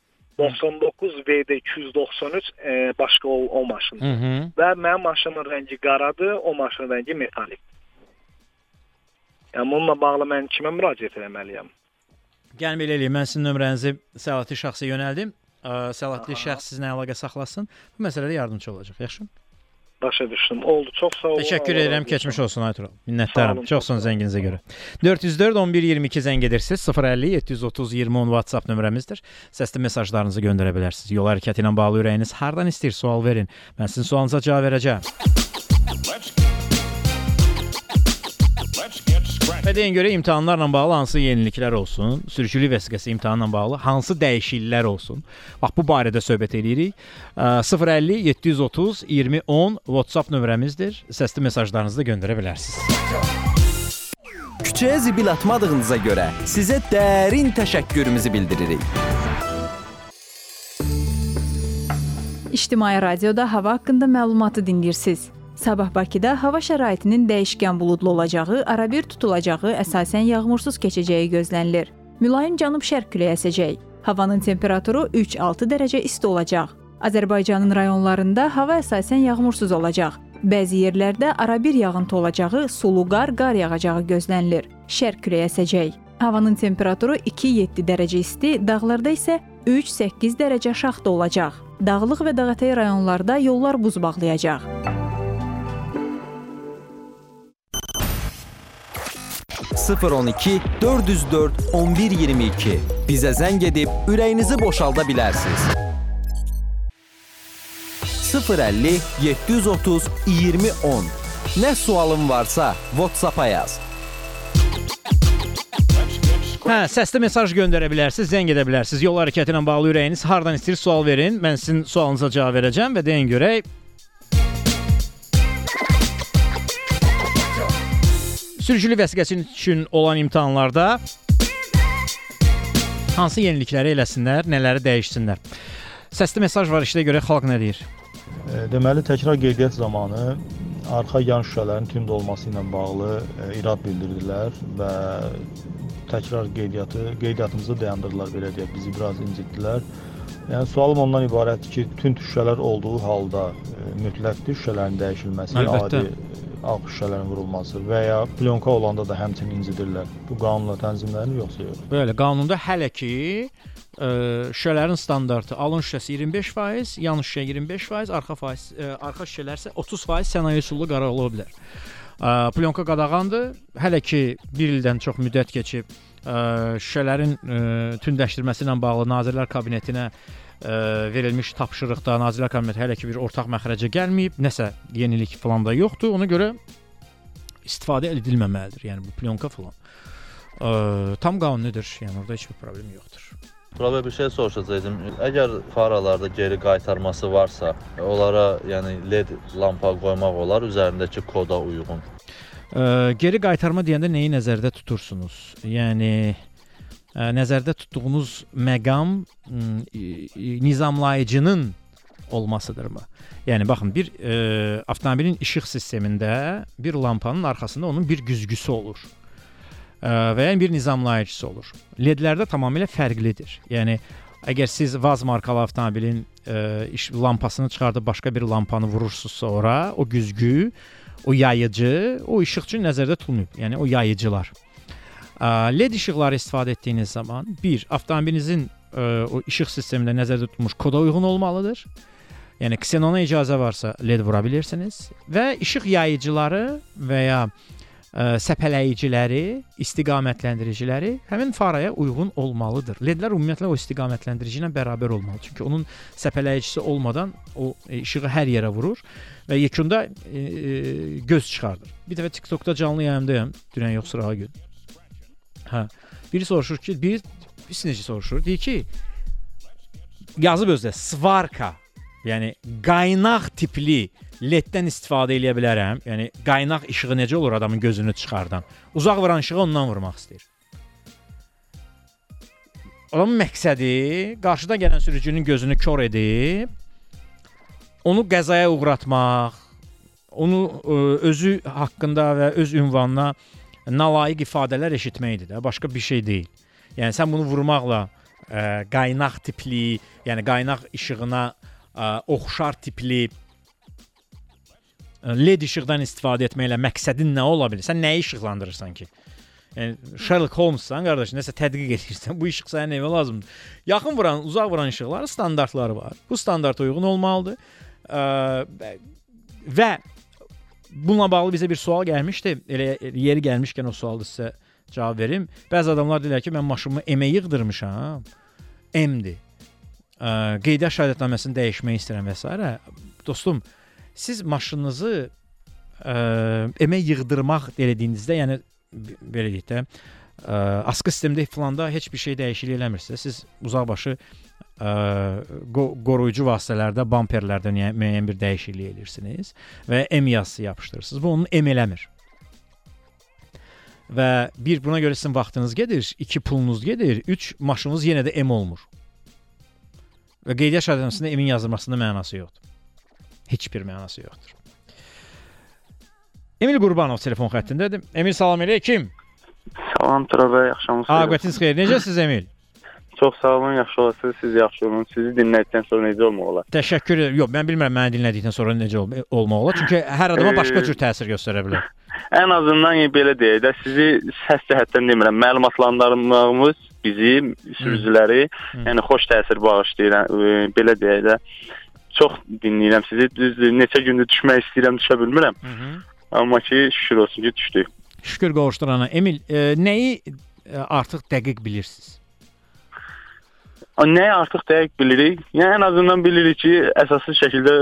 99 VD 293 e, başqa o, o maşındır. Hı -hı. Və mənim maşınımın rəngi qaradır, o maşının rəngi metalik. Yəni bununla bağlı mən kimə müraciət etməliyəm? Gəlin belə eləyim. Mən sizin nömrənizi səlahiyyətli şəxsə yönəldim. Səlahiyyətli şəxs sizinlə əlaqə saxlasın. Bu məsələdə yardımçı olacaq. Yaxşı? Başa düşdüm. Oldu. Çox sağ olun. Təşəkkür Allah edirəm. razı olsun. Keçmiş olsun Aytural. Sağ Minnətdaram. olun, Çox sağ olun zənginizə görə. 404 11 22 zəng edirsiniz. 050 730 20 10 WhatsApp nömrəmizdir. Səsli mesajlarınızı göndərə bilərsiniz. Yol hərəkəti ilə bağlı ürəyiniz hardan istəyir sual verin. Mən sizin sualınıza cavab verəcəm. Və deyin görə imtahanlarla bağlı hansı yeniliklər olsun, sürücülük vəsiqəsi imtahanla bağlı hansı dəyişikliklər olsun. Bax bu barədə söhbət eləyirik. Ə, 050 730 20 10 WhatsApp nömrəmizdir. Səsli mesajlarınızı da göndərə bilərsiniz. Küçəyə zibil atmadığınıza görə sizə dərin təşəkkürümüzü bildiririk. İctimai radioda hava haqqında məlumatı dinləyirsiniz. Sabah Bakıda hava şəraitinin dəyişkən buludlu olacağı, arabir tutulacağı, əsasən yağmursuz keçəcəyi gözlənilir. Mülayim cənub-şərq küləyi əsəcək. Havanın temperaturu 3-6 dərəcə isti olacaq. Azərbaycanın rayonlarında hava əsasən yağmursuz olacaq. Bəzi yerlərdə arabir yağıntı olacağı, sulu qar, qar yağacağı gözlənilir. Şərq küləyi əsəcək. Havanın temperaturu 2-7 dərəcə isti, dağlarda isə 3-8 dərəcə şaxta olacaq. Dağlıq və dağətəyi rayonlarda yollar buz bağlayacaq. 012 404 1122 bizə zəng edib ürəyinizi boşalda bilərsiniz. 050 730 2010 Nə sualın varsa WhatsApp-a yaz. Hə, səsli mesaj göndərə bilərsiniz, zəng edə bilərsiniz. Yol hərəkəti ilə bağlı ürəyiniz hardan istəyir sual verin. Mən sizin sualınıza cavab verəcəm və deyin görək Sürücülük vəsiqəsi üçün olan imtahanlarda hansı yenilikləri eləsinlər, nələri dəyişsinlər? Səsli mesaj var, işdə görə xalq nə deyir? E, Deməli, təkrar qeydiyyat zamanı arxa yan şüşələrin tünd olması ilə bağlı e, irad bildirdilər və təkrar qeydiyyatı, qeydiyyatımızı dayandırdılar belə deyək, bizi biraz incitdilər. Yəni sualım ondan ibarətdir ki, tünd şüşələr olduğu halda e, mütləqdir şüşələrin dəyişilməsi, Əlbəttə. adi ağ şüşələrin vurulması və ya plyonka olanda da həmçinin incidirlər. Bu qanunla tənzimlənir yoxsa yox? Bəli, qanunda hələ ki ə, şüşələrin standartı alın şüşəsi 25%, yan şüşə 25%, arxa faiz ə, arxa şüşələr isə 30% sənaye üsullu qara ola bilər. Ə, plyonka qadağandır. Hələ ki 1 ildən çox müddət keçib ə, şüşələrin ə, tündləşdirməsi ilə bağlı Nazirlər Kabinetinə ə, verilmiş tapşırıqda Nazirlər Kabineti hələ ki bir ortaq məxrəcə gəlməyib. Nəsə yenilik falan da yoxdur. Ona görə istifadə edilməməlidir. Yəni bu plyonka falan. Ə, tam qanunidir. Yəni orada heç bir problem yoxdur. Tural bəy bir şey soruşacaqdım. Əgər faralarda geri qaytarması varsa, onlara yəni LED lampa qoymaq olar üzərindəki koda uyğun. Ə, geri qaytarma deyəndə nəyi nəzərdə tutursunuz? Yəni nəzərdə tutduğunuz məqam m, i- i- nizamlayıcının olmasıdırmı? Yəni baxın, bir e, avtomobilin işıq sistemində bir lampanın arxasında onun bir güzgüsü olur. E, və yəni bir nizamlayıcısı olur. LED-lərdə tamamilə fərqlidir. Yəni əgər siz Vaz markalı avtomobilin e, iş lampasını çıxardıb başqa bir lampanı vurursunuzsa ora, o güzgü, o yayıcı, o işıq üçün nəzərdə tutulmayıb. Yəni o yayıcılar. E, LED işıqları istifadə etdiyiniz zaman bir avtomobilinizin e, o işıq sistemində nəzərdə tutulmuş koda uyğun olmalıdır. Yəni ksenona icazə varsa LED vura bilirsiniz və işıq yayıcıları və ya ə, səpələyiciləri, istiqamətləndiriciləri həmin faraya uyğun olmalıdır. LED-lər ümumiyyətlə o istiqamətləndirici ilə bərabər olmalı. Çünki onun səpələyicisi olmadan o e, işığı hər yerə vurur və yekunda e, e, göz çıxardır. Bir dəfə TikTokda canlı yayımdayam, dünən yox sırağa gün. Hə. Biri soruşur ki, bir birisi necə soruşur? Deyir ki, yazıb özdə svarka Yəni qaynaq tipli LED-dən istifadə edə bilərəm. Yəni qaynaq işığı necə olur adamın gözünü çıxardan? Uzaq vuran işığı ondan vurmaq istəyir. Adamın məqsədi qarşıda gələn sürücünün gözünü kor edib onu qəzaya uğratmaq, onu ə, özü haqqında və öz ünvanına nalayiq ifadələr eşitməkdir də, başqa bir şey deyil. Yəni sən bunu vurmaqla ə, qaynaq tipli, yəni qaynaq işığına ə, oxşar tipli ə, LED işıqdan istifadə etməklə məqsədin nə ola bilər? Sən nəyi işıqlandırırsan ki? Yəni Sherlock Holmes-san qardaş, nəsə tədqiq edirsən. Bu işıq sənə nəyə lazımdır? Yaxın vuran, uzaq vuran işıqların standartları var. Bu standarta uyğun olmalıdır. Ə, və bununla bağlı bizə bir sual gəlmişdi. Elə yeri gəlmişkən o sualı sizə cavab verim. Bəzi adamlar deyirlər ki, mən maşınımı M-ə yığdırmışam. M-dir. Qeydiyyat şahidətnaməsini dəyişmək istəyirəm və s. Dostum, siz maşınınızı M-ə yığdırmaq elədiyinizdə, yəni belə deyək də, ə, askı sistemdə filanda heç bir şey dəyişiklik eləmirsə, siz uzaqbaşı ə, qo qoruyucu vasitələrdə, bamperlərdə müəyyən bir dəyişiklik edirsiniz və M yazısı yapışdırırsınız. Bu onun M eləmir. Və bir buna görə sizin vaxtınız gedir, iki pulunuz gedir, üç maşınınız yenə də M olmur. Və qeydiyyat şahidnaməsində M-in yazılmasında mənası yoxdur. Heç bir mənası yoxdur. Emil Qurbanov telefon xəttindədir. Emil salam əleykum. Salam Turabə, axşamınız xeyir. Aqibətiniz xeyir. Necəsiz Emil? Çox sağ olun, yaxşı olasınız. Siz yaxşı olun. Sizi dinlədikdən sonra necə olmaq olar? Təşəkkür edirəm. Yox, mən bilmirəm məni dinlədikdən sonra necə ol olmaq olar. Çünki hər adama başqa cür təsir göstərə bilər. Ən azından belə deyək də, sizi səs cəhətdən demirəm, məlumatlandırmağımız bizi sürücüləri, yəni xoş təsir bağışlayır. Belə deyək də, çox dinləyirəm sizi. Düzdür, neçə gündür düşmək istəyirəm, düşə bilmirəm. Hı -hı. Amma ki, şükür olsun ki, düşdük. Şükür qovuşdurana. Emil, e, nəyi artıq dəqiq bilirsiniz? Nəyi artıq dəqiq bilirik? Yəni ən azından bilirik ki, əsaslı şəkildə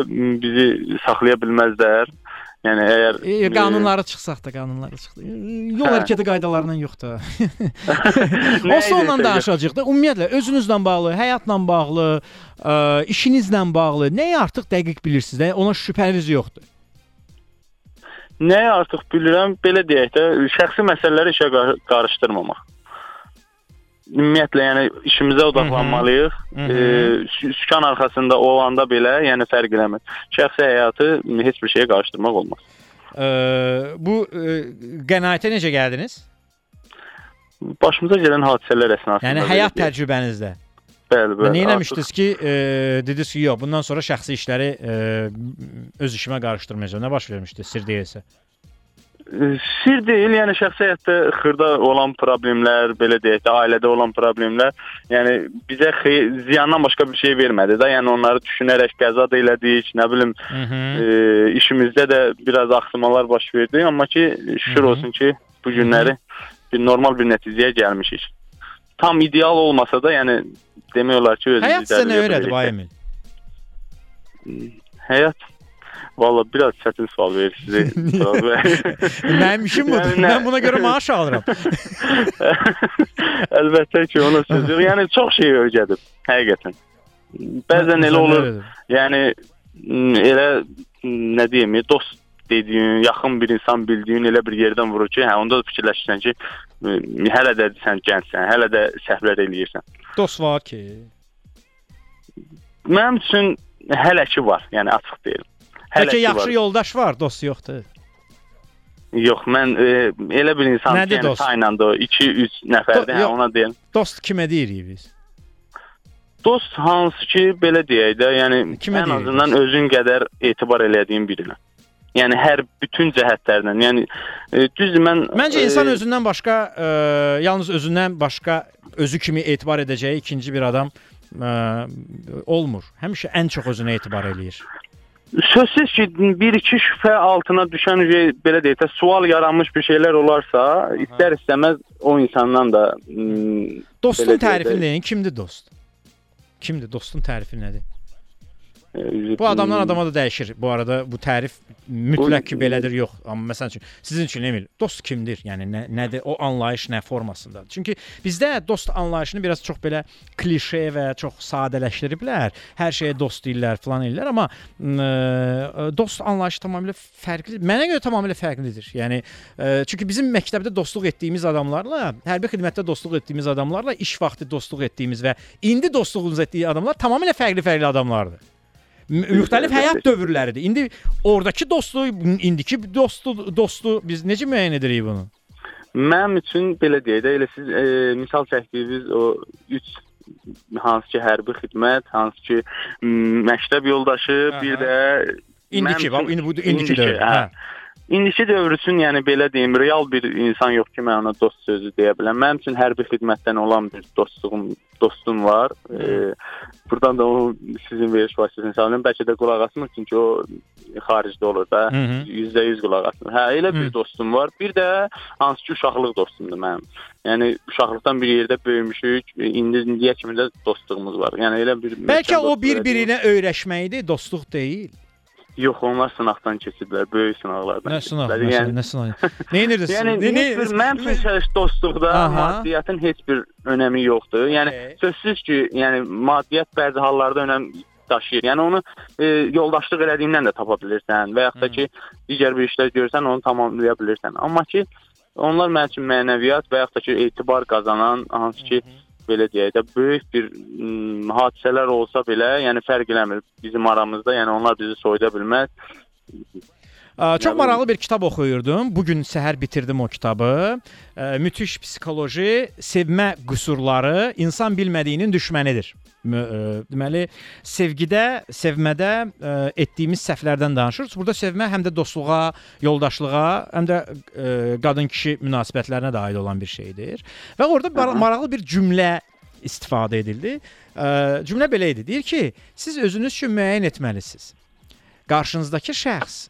bizi saxlaya bilməzlər. Yəni əgər E, qanunları çıxsaq da, qanunları çıxdı. Yol Hə. hərəkəti qaydalarından yox da. Nə Onsuz ondan edirsə, danışacağıq da. Ümumiyyətlə özünüzlə bağlı, həyatla bağlı, ə, işinizlə bağlı nəyi artıq dəqiq bilirsiniz də? Ona şübhəniz yoxdur. Nəyi artıq bilirəm, belə deyək də, şəxsi məsələləri işə qar qarışdırmamaq. Ümumiyyətlə, yəni işimizə odaqlanmalıyıq. Hı hı. E, sü- sükan arxasında olanda belə, yəni fərq eləmir. Şəxsi həyatı heç bir şeyə qarışdırmaq olmaz. Ə, bu ə, qənaətə necə gəldiniz? Başımıza gələn hadisələr əsnasında. Yəni həyat deyək. təcrübənizdə. Bəli, bəli. nə etmişdiniz ki, e, dediniz ki, yox, bundan sonra şəxsi işləri e, öz işimə qarışdırmayacağam. Nə baş vermişdi, sir deyilsə? Sir deyil, yəni şəxsi həyatda xırda olan problemlər, belə deyək də, ailədə olan problemlər, yəni bizə ziyandan başqa bir şey vermədi də. Yəni onları düşünərək qəza da elədik, nə bilim, Hı e, işimizdə də biraz axsamalar baş verdi, amma ki şükür Hı -hı. olsun ki bu günləri bir normal bir nəticəyə gəlmişik. Tam ideal olmasa da, yəni demək olar ki özümüzü Həyat sizə nə idarə öyrədi, edirik. Bay Emil? Həyat Valla biraz çətin sual verir sizə. Mənim işim budur. Yəni Mən buna görə maaş alıram. Əlbəttə ki, ona söz yox. Yəni çox şey öyrədib, həqiqətən. Bəzən elə olur. Yəni elə nə deyim, dost dediyin, yaxın bir insan bildiyin elə bir yerdən vurur ki, hə onda da fikirləşirsən ki, hələ də sən gəncsən, hələ də səhvlər eləyirsən. Dost var ki. Mənim üçün hələ ki var, yəni açıq deyim. Bəlkə yaxşı var. yoldaş var, dost yoxdur. Yox, mən e, elə bir insan ki, yəni sayla da 2-3 nəfərdir, Do- hə, ona deyim. Dost kimə deyirik biz? Dost hansı ki, belə deyək də, yəni Kimə ən deyirik azından özün qədər etibar elədiyin birinə. Yəni hər bütün cəhətlərdən. Yəni e, düzdür mən Məncə insan e, özündən başqa, ə, yalnız özündən başqa özü kimi etibar edəcəyi ikinci bir adam ə, olmur. Həmişə ən çox özünə etibar eləyir. Sözsüz ki, bir-iki şübhə altına düşən şey, belə deyək də, sual yaranmış bir şeylər olarsa, istər istəməz o insandan da mm, Dostun belə deyək də, tərifini deyin, kimdir dost? Kimdir dostun tərifi nədir? Bu adamdan adama da dəyişir. Bu arada bu tərif mütləq ki belədir, yox. Amma məsəl üçün sizin üçün Emil, dost kimdir? Yəni nə nədir o anlayış nə formasındadır? Çünki bizdə dost anlayışını biraz çox belə klişe və çox sadələşdiriblər. Hər şeyə dost deyirlər, falan eləyirlər, amma ə, dost anlayışı tamamilə fərqlidir. Mənə görə tamamilə fərqlidir. Yəni ə, çünki bizim məktəbdə dostluq etdiyimiz adamlarla, hərbi xidmətdə dostluq etdiyimiz adamlarla iş vaxtı dostluq etdiyimiz və indi dostluğumuz etdiyi adamlar tamamilə fərqli-fərqli adamlardır. Mü- Müxtəlif həyat dövrləridir. İndi ordakı dostu, indiki dostu, dostu biz necə müəyyən edirik bunu? Mənim üçün belə deyək də, elə siz e, misal çəkdiyiniz o 3 hansı ki hərbi xidmət, hansı ki məktəb yoldaşı, bir də İndiki, bax, indi bu indiki dövr. hə. Hə. İndiki dövr üçün yəni belə deyim, real bir insan yox ki, mən ona dost sözü deyə biləm. Mənim üçün hərbi xidmətdən olan bir dostluğum, dostum var. E, buradan da o sizin veriş vasitəsilə salıyorum. Bəlkə də qulaq asmır çünki o xaricdə olur da. Hı hı. %100 qulaq asmır. Hə, elə bir Hı. dostum var. Bir də hansı ki uşaqlıq dostumdur mənim. Yəni uşaqlıqdan bir yerdə böyümüşük. İndi indiyə kimi də dostluğumuz var. Yəni elə bir Bəlkə o bir-birinə öyrəşməkdir, dostluq deyil. Yox, onlar sınaqdan keçiblər, böyük sınaqlardan. Nə sınaq, keçiblər. məsələn, nə sınaq? Nə edirsiniz? Yəni ne- heç bir mənim üçün çəş- dostluqda Aha. maddiyyatın heç bir önəmi yoxdur. Yəni sözsüz ki, yəni maddiyyat bəzi hallarda önəm daşıyır. Yəni onu e, yoldaşlıq elədiyindən də tapa bilirsən və yaxud da ki, digər bir işlər görsən onu tamamlaya bilirsən. Amma ki, onlar mənim üçün mənəviyyat və yaxud da ki, etibar qazanan hansı ki, belə deyək də böyük bir m, hadisələr olsa belə, yəni fərq eləmir bizim aramızda. Yəni onlar bizi soyuda bilməz. Çox maraqlı bir kitab oxuyurdum. Bu gün səhər bitirdim o kitabı. Müthiş psixoloji, sevmə qüsurları insan bilmədiyinin düşmənidir. Deməli, sevgidə, sevmədə etdiyimiz səhvlərdən danışır. Burada sevmə həm də dostluğa, yoldaşlığa, həm də qadın-kişi münasibətlərinə də aid olan bir şeydir. Və orada mar- maraqlı bir cümlə istifadə edildi. Cümlə belə idi. Deyir ki, siz özünüz üçün müəyyən etməlisiniz. Qarşınızdakı şəxs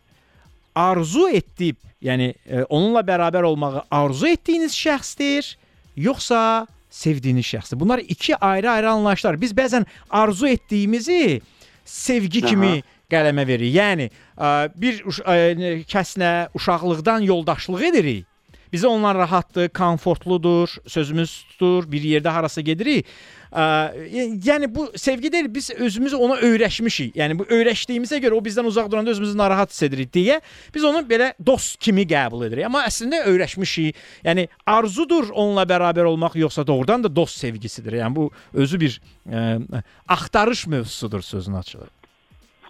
arzu etdib, yəni e, onunla bərabər olmağı arzu etdiyiniz şəxsdir, yoxsa sevdiyiniz şəxsdir. Bunlar iki ayrı-ayrı anlayışlar. Biz bəzən arzu etdiyimizi sevgi kimi qələmə veririk. Yəni ə, bir uş- ə, kəslə uşaqlıqdan yoldaşlıq edirik. Bizə onlar rahatdır, komfortludur, sözümüz tutur, bir yerdə harasa gedirik. Yəni bu sevgi deyil, biz özümüz ona öyrəşmişik. Yəni bu öyrəşdiyimizə görə o bizdən uzaq duranda özümüzü narahat hiss edirik deyə biz onu belə dost kimi qəbul edirik. Amma əslində öyrəşmişik. Yəni arzudur onunla bərabər olmaq yoxsa doğrudan da dost sevgisidir. Yəni bu özü bir ə, axtarış mövzusudur sözün açığı.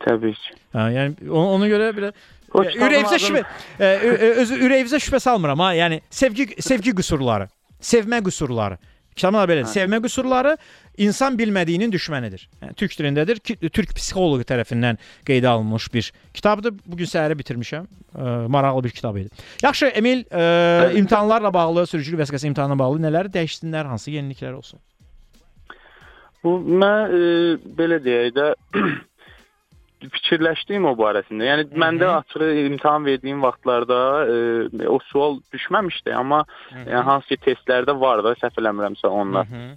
Təbii ki. Hə, yəni ona, ona görə belə kitabın ürəyimizə şübhə ə, ö- özü ürəyimizə şübhə salmıram ha. Yəni sevgi sevgi qüsurları, sevmə qüsurları. Kitabın adı belədir. Sevmə qüsurları insan bilmədiyinin düşmənidir. Yəni türk dilindədir ki, türk psixoloqu tərəfindən qeydə alınmış bir kitabdır. Bu gün səhəri bitirmişəm. Ə, maraqlı bir kitab idi. Yaxşı, Emil, ə, imtahanlarla bağlı, sürücülük vəsiqəsi imtahanına bağlı nələri dəyişsinlər, hansı yeniliklər olsun? Bu mən e, belə deyək də fikirləşdiyim o barəsində. Yəni məndə açığı imtahan verdiyim vaxtlarda e, o sual düşməmişdi, amma yəni, hansı ki testlərdə var da, səhv eləmirəmsə onlar. E,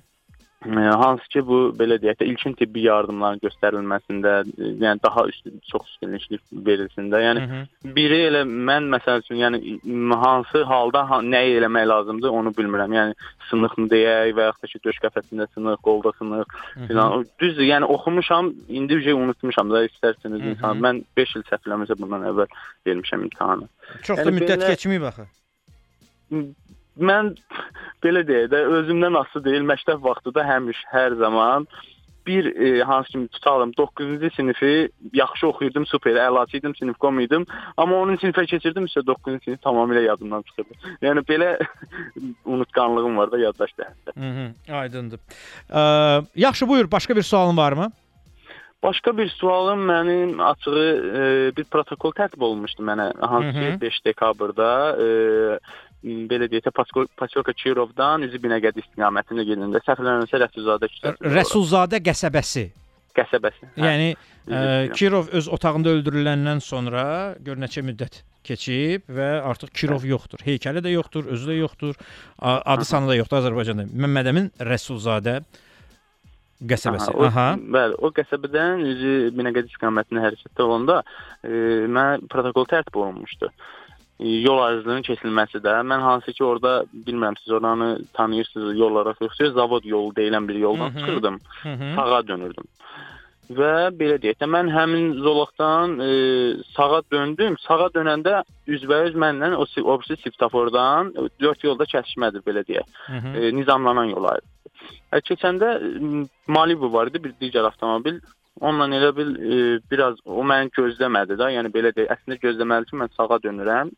hansı ki bu belə deyək də ilkin tibbi yardımların göstərilməsində, e, yəni daha üstün çox üstünlük verilsin də. Yəni Hı biri elə mən məsəl üçün yəni hansı halda ha, nə eləmək lazımdır onu bilmirəm. Yəni sınıq mı deyək və yaxud da ki döş qəfəsində sınıq, qolda sınıq filan. Düzdür, yəni oxumuşam, indi ücə unutmuşam da istərseniz insan. Mən 5 il səhv eləmirəmsə bundan əvvəl vermişəm imtahanı. Çox da Yəni müddət belə- keçməyib axı. Mən belə deyək də özümdən asılı deyil. Məktəb vaxtı da həmiş hər zaman bir e, hansı kimi tutalım 9-cu sinifi yaxşı oxuyurdum, super, əlaçı idim, sinif komuydım. Amma onun sinifə keçirdim, isə 9-cu sinif tamamilə yadımdan çıxırdı. Yəni belə unutqanlığım var da yaddaş cəhətdə. Mhm, aydındır. Ə, yaxşı, buyur, başqa bir sualın varmı? Başqa bir sualım mənim açığı e, bir protokol tərtib olunmuşdu mənə hansı ki 5 dekabrda e, belə deyək Paçorka Kirovdan üzü Binəqədi istiqamətində gedəndə səhv eləmirəmsə Rəsulzadə küçəsi. Rəsulzadə qəsəbəsi. qəsəbəsi. Hə. Yəni ə, Üzr Kirov öz otağında öldürüləndən sonra gör neçə müddət keçib və artıq Kirov yoxdur. Heykəli də yoxdur, özü də yoxdur. Adı sanı da yoxdur Azərbaycanda. Məmməd Əmin Rəsulzadə qəsəbəsi. Aha, o, Aha. Bəli, o qəsəbədən üzü Binəqədi istiqamətində hərəkətdə olanda e, mən protokol tərtib olunmuşdu. E, yol ayrıcılığının keçilməsi də. Mən hansı ki orada bilmirəm siz oranı tanıyırsınız yol olaraq yoxsa zavod yolu deyilən bir yoldan çıxırdım. Sağa dönürdüm. Və belə deyək də mən həmin zolaqdan e, sağa döndüm. Sağa dönəndə üzbəüz mənlə o si- o birisi svetofordan 4 yolda kəsişmədir belə deyək. E, nizamlanan yol ayrı. E, keçəndə Malibu var idi, bir digər avtomobil. Onunla elə bil e, biraz o məni gözləmədi də. Yəni belə deyək, əslində gözləməli ki, mən sağa dönürəm,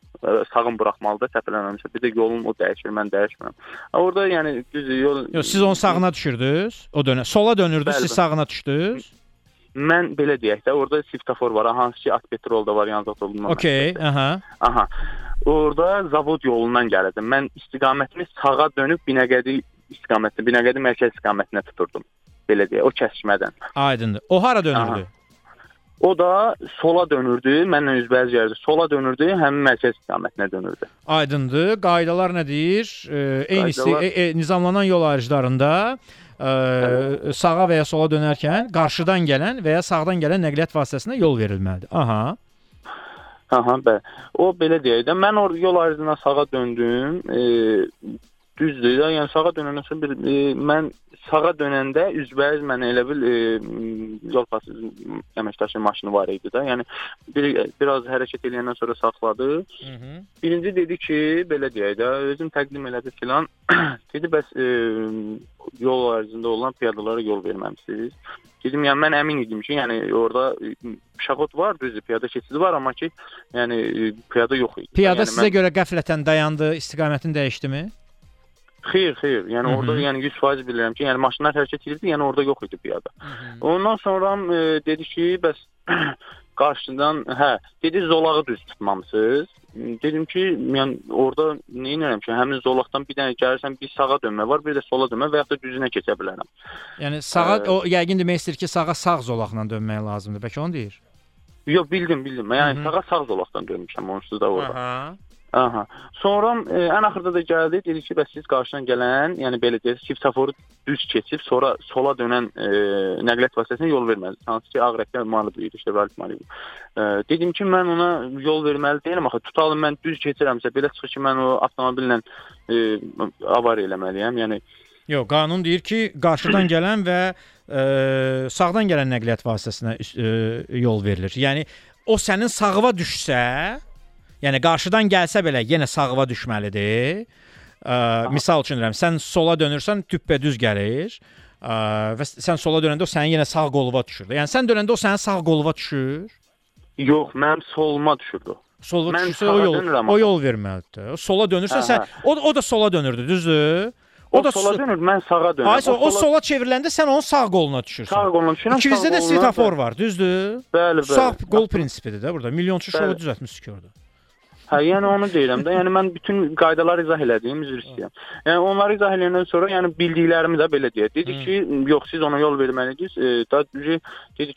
sağım buraxmalıdır, təpələnməmişəm. Bir də yolum o dəyişir, mən dəyişmirəm. Orada yəni düz yol Yox, siz onun sağına düşürdünüz. O dönə. Sola dönürdü, Bəli, siz sağına düşdünüz. Mən belə deyək də, orada svetofor var, hansı ki Akpetrol da var, yan avtomobilin. Okay, aha. Aha. Orada zavod yolundan gəlirdim. Mən istiqamətimi sağa dönüb Binəqədi istiqamətinə, Binəqədi mərkəz istiqamətinə tuturdum. Belə deyək, o kəsişmədən. Aydındır. O hara dönürdü? O da sola dönürdü, mənlə üzbəüz gəlirdi. Sola dönürdü, həmin mərkəz istiqamətinə dönürdü. Aydındır. Qaydalar nə deyir? E, eyni isti, Qaydalar- e, e, nizamlanan yol ayrıclarında e, sağa və ya sola dönərkən qarşıdan gələn və ya sağdan gələn nəqliyyat vasitəsinə yol verilməlidir. Aha. Aha, bəli. O belə deyək də, mən orada yol ayrıcına sağa döndüm. E, düzdür də, yəni sağa dönəndən sonra bir e, mən sağa dönəndə üzbəüz mənə elə bil e, yol pası əməkdaşın maşını var idi də. Yəni bir biraz hərəkət edəndən sonra saxladı. Mhm. Birinci dedi ki, belə deyək də, özüm təqdim elədi filan. dedi bəs e, yol ayrıcında olan piyadalara yol verməmisiniz. Dedim, yəni mən əmin idim ki, yəni orada e, şaxot var, düzdür, piyada keçidi var, amma ki, yəni e, piyada yox idi. Piyada yəni, sizə görə qəflətən dayandı, istiqamətini dəyişdimi? Xeyr, xeyr. Yəni Hı -hı. orada yəni 100% bilirəm ki, yəni maşınlar hərəkət edirdi, yəni orada yox idi piyada. Ondan sonra e, dedi ki, bəs qarşıdan, hə, dedi zolağı düz tutmamısınız. Dedim ki, yəni orada nə edirəm ki, həmin zolaqdan bir dənə gəlirsən, bir sağa dönmə var, bir də sola dönmə və ya da düzünə keçə bilərəm. Yəni sağa Ə, o yəqin demək istəyir ki, sağa sağ zolaqla dönmək lazımdır. Bəlkə onu deyir. Yox, bildim, bildim. Yəni Hı -hı. sağa sağ zolaqdan dönmüşəm onsuz da orada. Aha. Aha. Sonra e, ən axırda da gəldi, dedi ki, bəs siz qarşıdan gələn, yəni belə deyək, svetoforu düz keçib, sonra sola dönən e, nəqliyyat vasitəsinə yol verməlisiniz. Hansı ki, ağ rəngli Malibu idi, işte Valif Malibu. E, dedim ki, mən ona yol verməli deyiləm axı. Tutalım mən düz keçirəmsə, belə çıxır ki, mən o avtomobillə e, avariya eləməliyəm. Yəni Yox, qanun deyir ki, qarşıdan gələn və e, sağdan gələn nəqliyyat vasitəsinə üst- e, yol verilir. Yəni o sənin sağına düşsə, yəni qarşıdan gəlsə belə yenə sağına düşməlidir. Ə, misal üçün deyirəm, sən sola dönürsən, tüppə düz gəlir. Ə, və sən sola dönəndə o sənin yenə sağ qoluna düşür. Yəni sən dönəndə o sənin sağ qoluna düşür. yox, mənim soluma düşürdü. Sola Mən düşürsə o sağa yol dönürəm o yol verməlidir. Sola dönürsə Hə, sən o o da sola dönürdü, düzdür? O, o sola dönür, mən sağa dönürəm. Ay, o, o sola çevriləndə sən onun sağ qoluna düşürsən. Sağ qoluna düşürəm, İkimizdə sağ də svetofor da- var, düzdür? Bəli, bəli. Sağ qol prinsipidir də burada. Milyonçu şovu düzəltmişik ki orada. Hə, yəni onu deyirəm də. Yəni mən bütün qaydaları izah elədiyim üzr istəyirəm. Yəni onları izah eləyəndən sonra yəni bildiklərimi də belə deyək. Dedi ki, yox siz ona yol verməlisiniz. E, da dedi,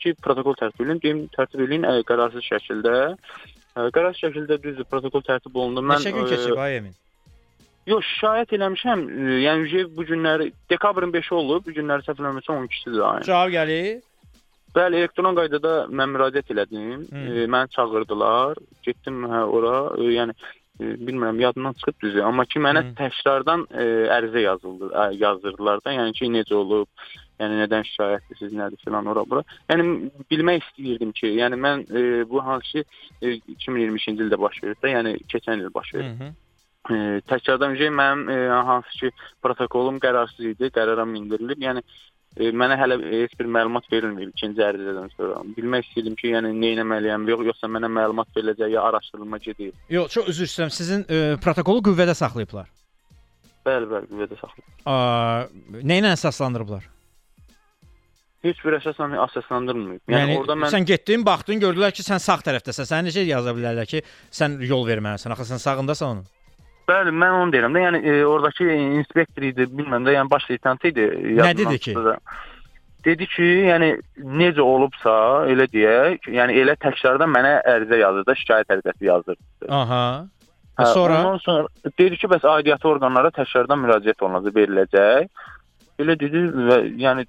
ki, protokol tərtib edin. Deyim tərtib edin e, qərarsız şəkildə. E, qərarsız şəkildə düzdür, protokol tərtib olundu. Mən Neçə gün e, keçib ay Emin? Yox, şikayət eləmişəm. E, yəni bu günləri dekabrın 5-i olub. Bu günləri səhv eləmirəmsə 12-sidir ayın. Cavab gəlir. Bəli, elektron qaydada mən müraciət elədim. Hı. E, məni çağırdılar. Getdim hə ora. E, yəni e, bilmirəm yadımdan çıxıb düzü, amma ki mənə təkrardan e, ərizə yazıldı, ə, yazdırdılar da, yəni ki necə olub, yəni nədən şikayətlisiniz, nədir filan ora bura. Yəni bilmək istəyirdim ki, yəni mən e, bu hansı e, 2022-ci ildə baş verib də, yəni keçən il baş verib. Hı -hı. E, təkrardan öncə mənim e, hansı ki protokolum qərarsız idi, qərara mindirilib. Yəni mənə hələ heç bir məlumat verilməyib ikinci ərizədən sonra. Bilmək istəyirdim ki, yəni nə etməliyəm, yox, yoxsa mənə məlumat veriləcək ya araşdırılma gedir. Yox, çox üzr istəyirəm. Sizin e, protokolu qüvvədə saxlayıblar. Bəli, bəli, qüvvədə saxlayıb. A, nə ilə əsaslandırıblar? Heç bir əsasla əsaslandırılmayıb. Yəni, Yəni, orada mən sən getdin, baxdın, gördülər ki, sən sağ tərəfdəsən. Sənə necə yaza bilərlər ki, sən yol verməlisən? Axı sən sağındasan onun. Bəli, mən onu deyirəm də, yəni e, oradakı inspektor idi, bilmirəm də, yəni baş leytenant idi. Nə dedi ki? Da. Dedi ki, yəni necə olubsa, elə deyək, yəni elə təkrardan mənə ərizə yazır da, şikayət ərizəsi yazır. Aha. Hə, sonra? Ondan sonra dedi ki, bəs aidiyyatı orqanlara təkrardan müraciət olunacaq, veriləcək. Belə dedi və yəni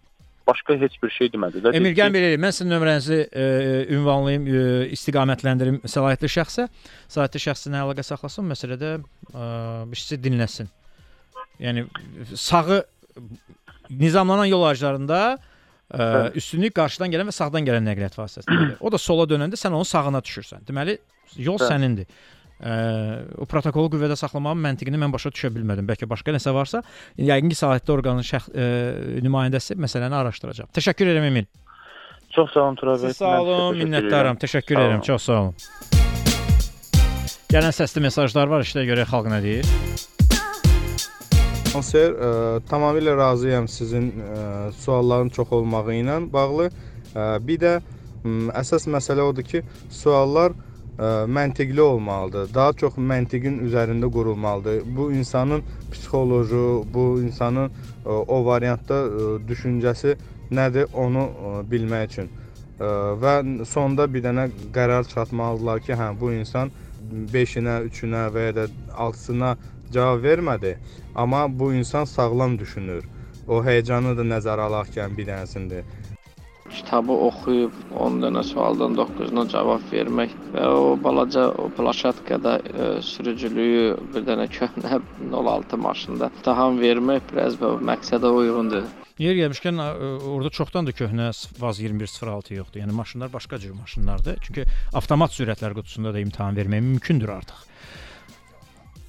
başqa heç bir şey demədi də. Emil Dedi gəl ki, belə eləyim. Mən sizin nömrənizi e, ünvanlayım, e, istiqamətləndirim səlahiyyətli şəxsə. Səlahiyyətli şəxsinə əlaqə saxlasın, məsələdə e, şey dinləsin. Yəni sağı nizamlanan yol ayrıclarında e, üstünlük qarşıdan gələn və sağdan gələn nəqliyyat vasitəsidir. O da sola dönəndə sən onun sağına düşürsən. Deməli, yol Bəli. sənindir. Ə, o protokolu qüvvədə saxlamağın məntiqini mən başa düşə bilmədim. Bəlkə başqa nəsə varsa, yəqin ki, səlahiyyətli orqanın şəx ə, nümayəndəsi məsələni araşdıracaq. Təşəkkür edirəm Emil. Çox sağ olun Turab bəy. Sağ olun, minnətdaram. Təşəkkür edirəm. Çox sağ olun. Gələn səsli mesajlar var, işdə görə xalq nə deyir? Konser ə, tamamilə razıyam sizin ə, sualların çox olmağı ilə bağlı. Ə, bir də m, əsas məsələ odur ki, suallar ə, məntiqli olmalıdır. Daha çox məntiqin üzərində qurulmalıdır. Bu insanın psixoloji, bu insanın ə, o variantda ə, düşüncəsi nədir onu bilmək üçün. Və sonda bir dənə qərar çatmalıdırlar ki, hə bu insan 5-inə, 3-ünə və ya da 6-sına cavab vermədi, amma bu insan sağlam düşünür. O həyecanı da nəzərə alarkən bir dənəsində. Kitabı oxuyub 10 dənə sualdan 9-una cavab vermək və o balaca o plaşatkada e, sürücülüyü bir dənə köhnə 06 maşında imtahan vermək biraz bu məqsədə uyğundur. Yer gəlmişkən ə, orada çoxdan da köhnə Vaz 2106 yoxdur. Yəni maşınlar başqa cür maşınlardır. Çünki avtomat sürətlər qutusunda da imtahan vermək mümkündür artıq.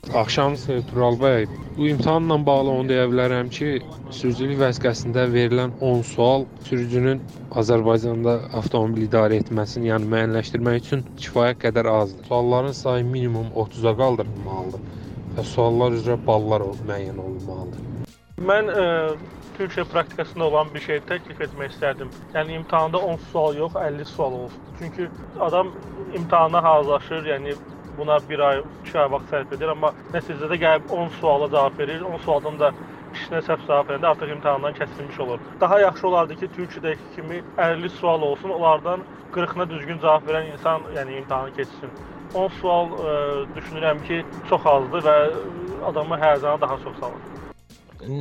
Axşamınız xeyir Tural bəy. Bu imtahanla bağlı onu deyə bilərəm ki, sürücülük vəsiqəsində verilən 10 sual sürücünün Azərbaycanda avtomobil idarə etməsini, yəni müəyyənləşdirmək üçün kifayət qədər azdır. Sualların sayı minimum 30-a qaldırılmalıdır və suallar üzrə ballar müəyyən olunmalıdır. Mən ə, Türkiyə praktikasında olan bir şey təklif etmək istərdim. Yəni imtahanda 10 sual yox, 50 sual olsun. Çünki adam imtahana hazırlaşır, yəni buna 1 ay, 2 ay vaxt sərf edir, amma nəticədə gəlib 10 suala cavab verir. 10 sualdan da işinə səhv cavab verəndə artıq imtahandan kəsilmiş olur. Daha yaxşı olardı ki, Türkiyədəki kimi 50 sual olsun, onlardan 40-na düzgün cavab verən insan, yəni imtahanı keçsin. 10 sual ə, düşünürəm ki, çox azdır və adamı həyəcana daha çox salır.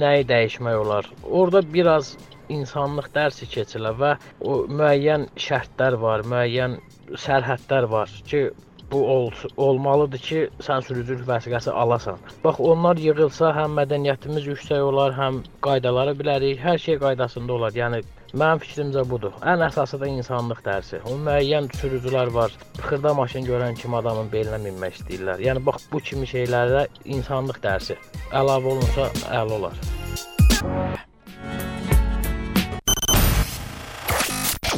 Nəyi dəyişmək olar? Orda biraz insanlıq dərsi keçilə və o müəyyən şərtlər var, müəyyən sərhədlər var ki, bu ol, olmalıdır ki, sən sürücülük vəsiqəsi alasan. Bax, onlar yığılsa həm mədəniyyətimiz yüksək olar, həm qaydaları bilərik, hər şey qaydasında olar. Yəni mənim fikrimcə budur. Ən əsası da insanlıq dərsi. O müəyyən sürücülər var. Xırda maşın görən kimi adamın belinə minmək istəyirlər. Yəni bax bu kimi şeylərdə insanlıq dərsi əlavə olunsa əla olar.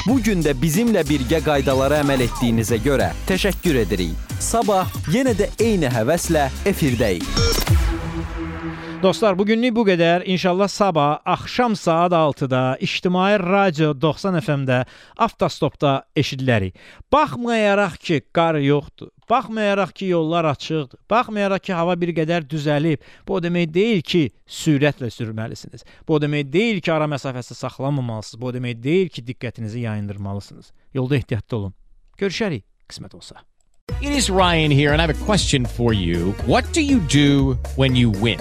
Bu gün də bizimlə birgə qaydalara əməl etdiyinizə görə təşəkkür edirik. Sabah yenə də eyni həvəslə efirdəyik. Dostlar, bu günlük bu qədər. İnşallah sabah axşam saat 6-da İctimai Radio 90 FM-də avtostopda eşidilərik. Baxmayaraq ki, qar yoxdur. Baxmayaraq ki, yollar açıqdır. Baxmayaraq ki, hava bir qədər düzəlib. Bu o demək deyil ki, sürətlə sürməlisiniz. Bu o demək deyil ki, ara məsafəsi saxlamamalısınız. Bu o demək deyil ki, diqqətinizi yayındırmalısınız. Yolda ehtiyatlı olun. Görüşərik qismət olsa. It is Ryan here, and I have a question for you. What do you do when you win?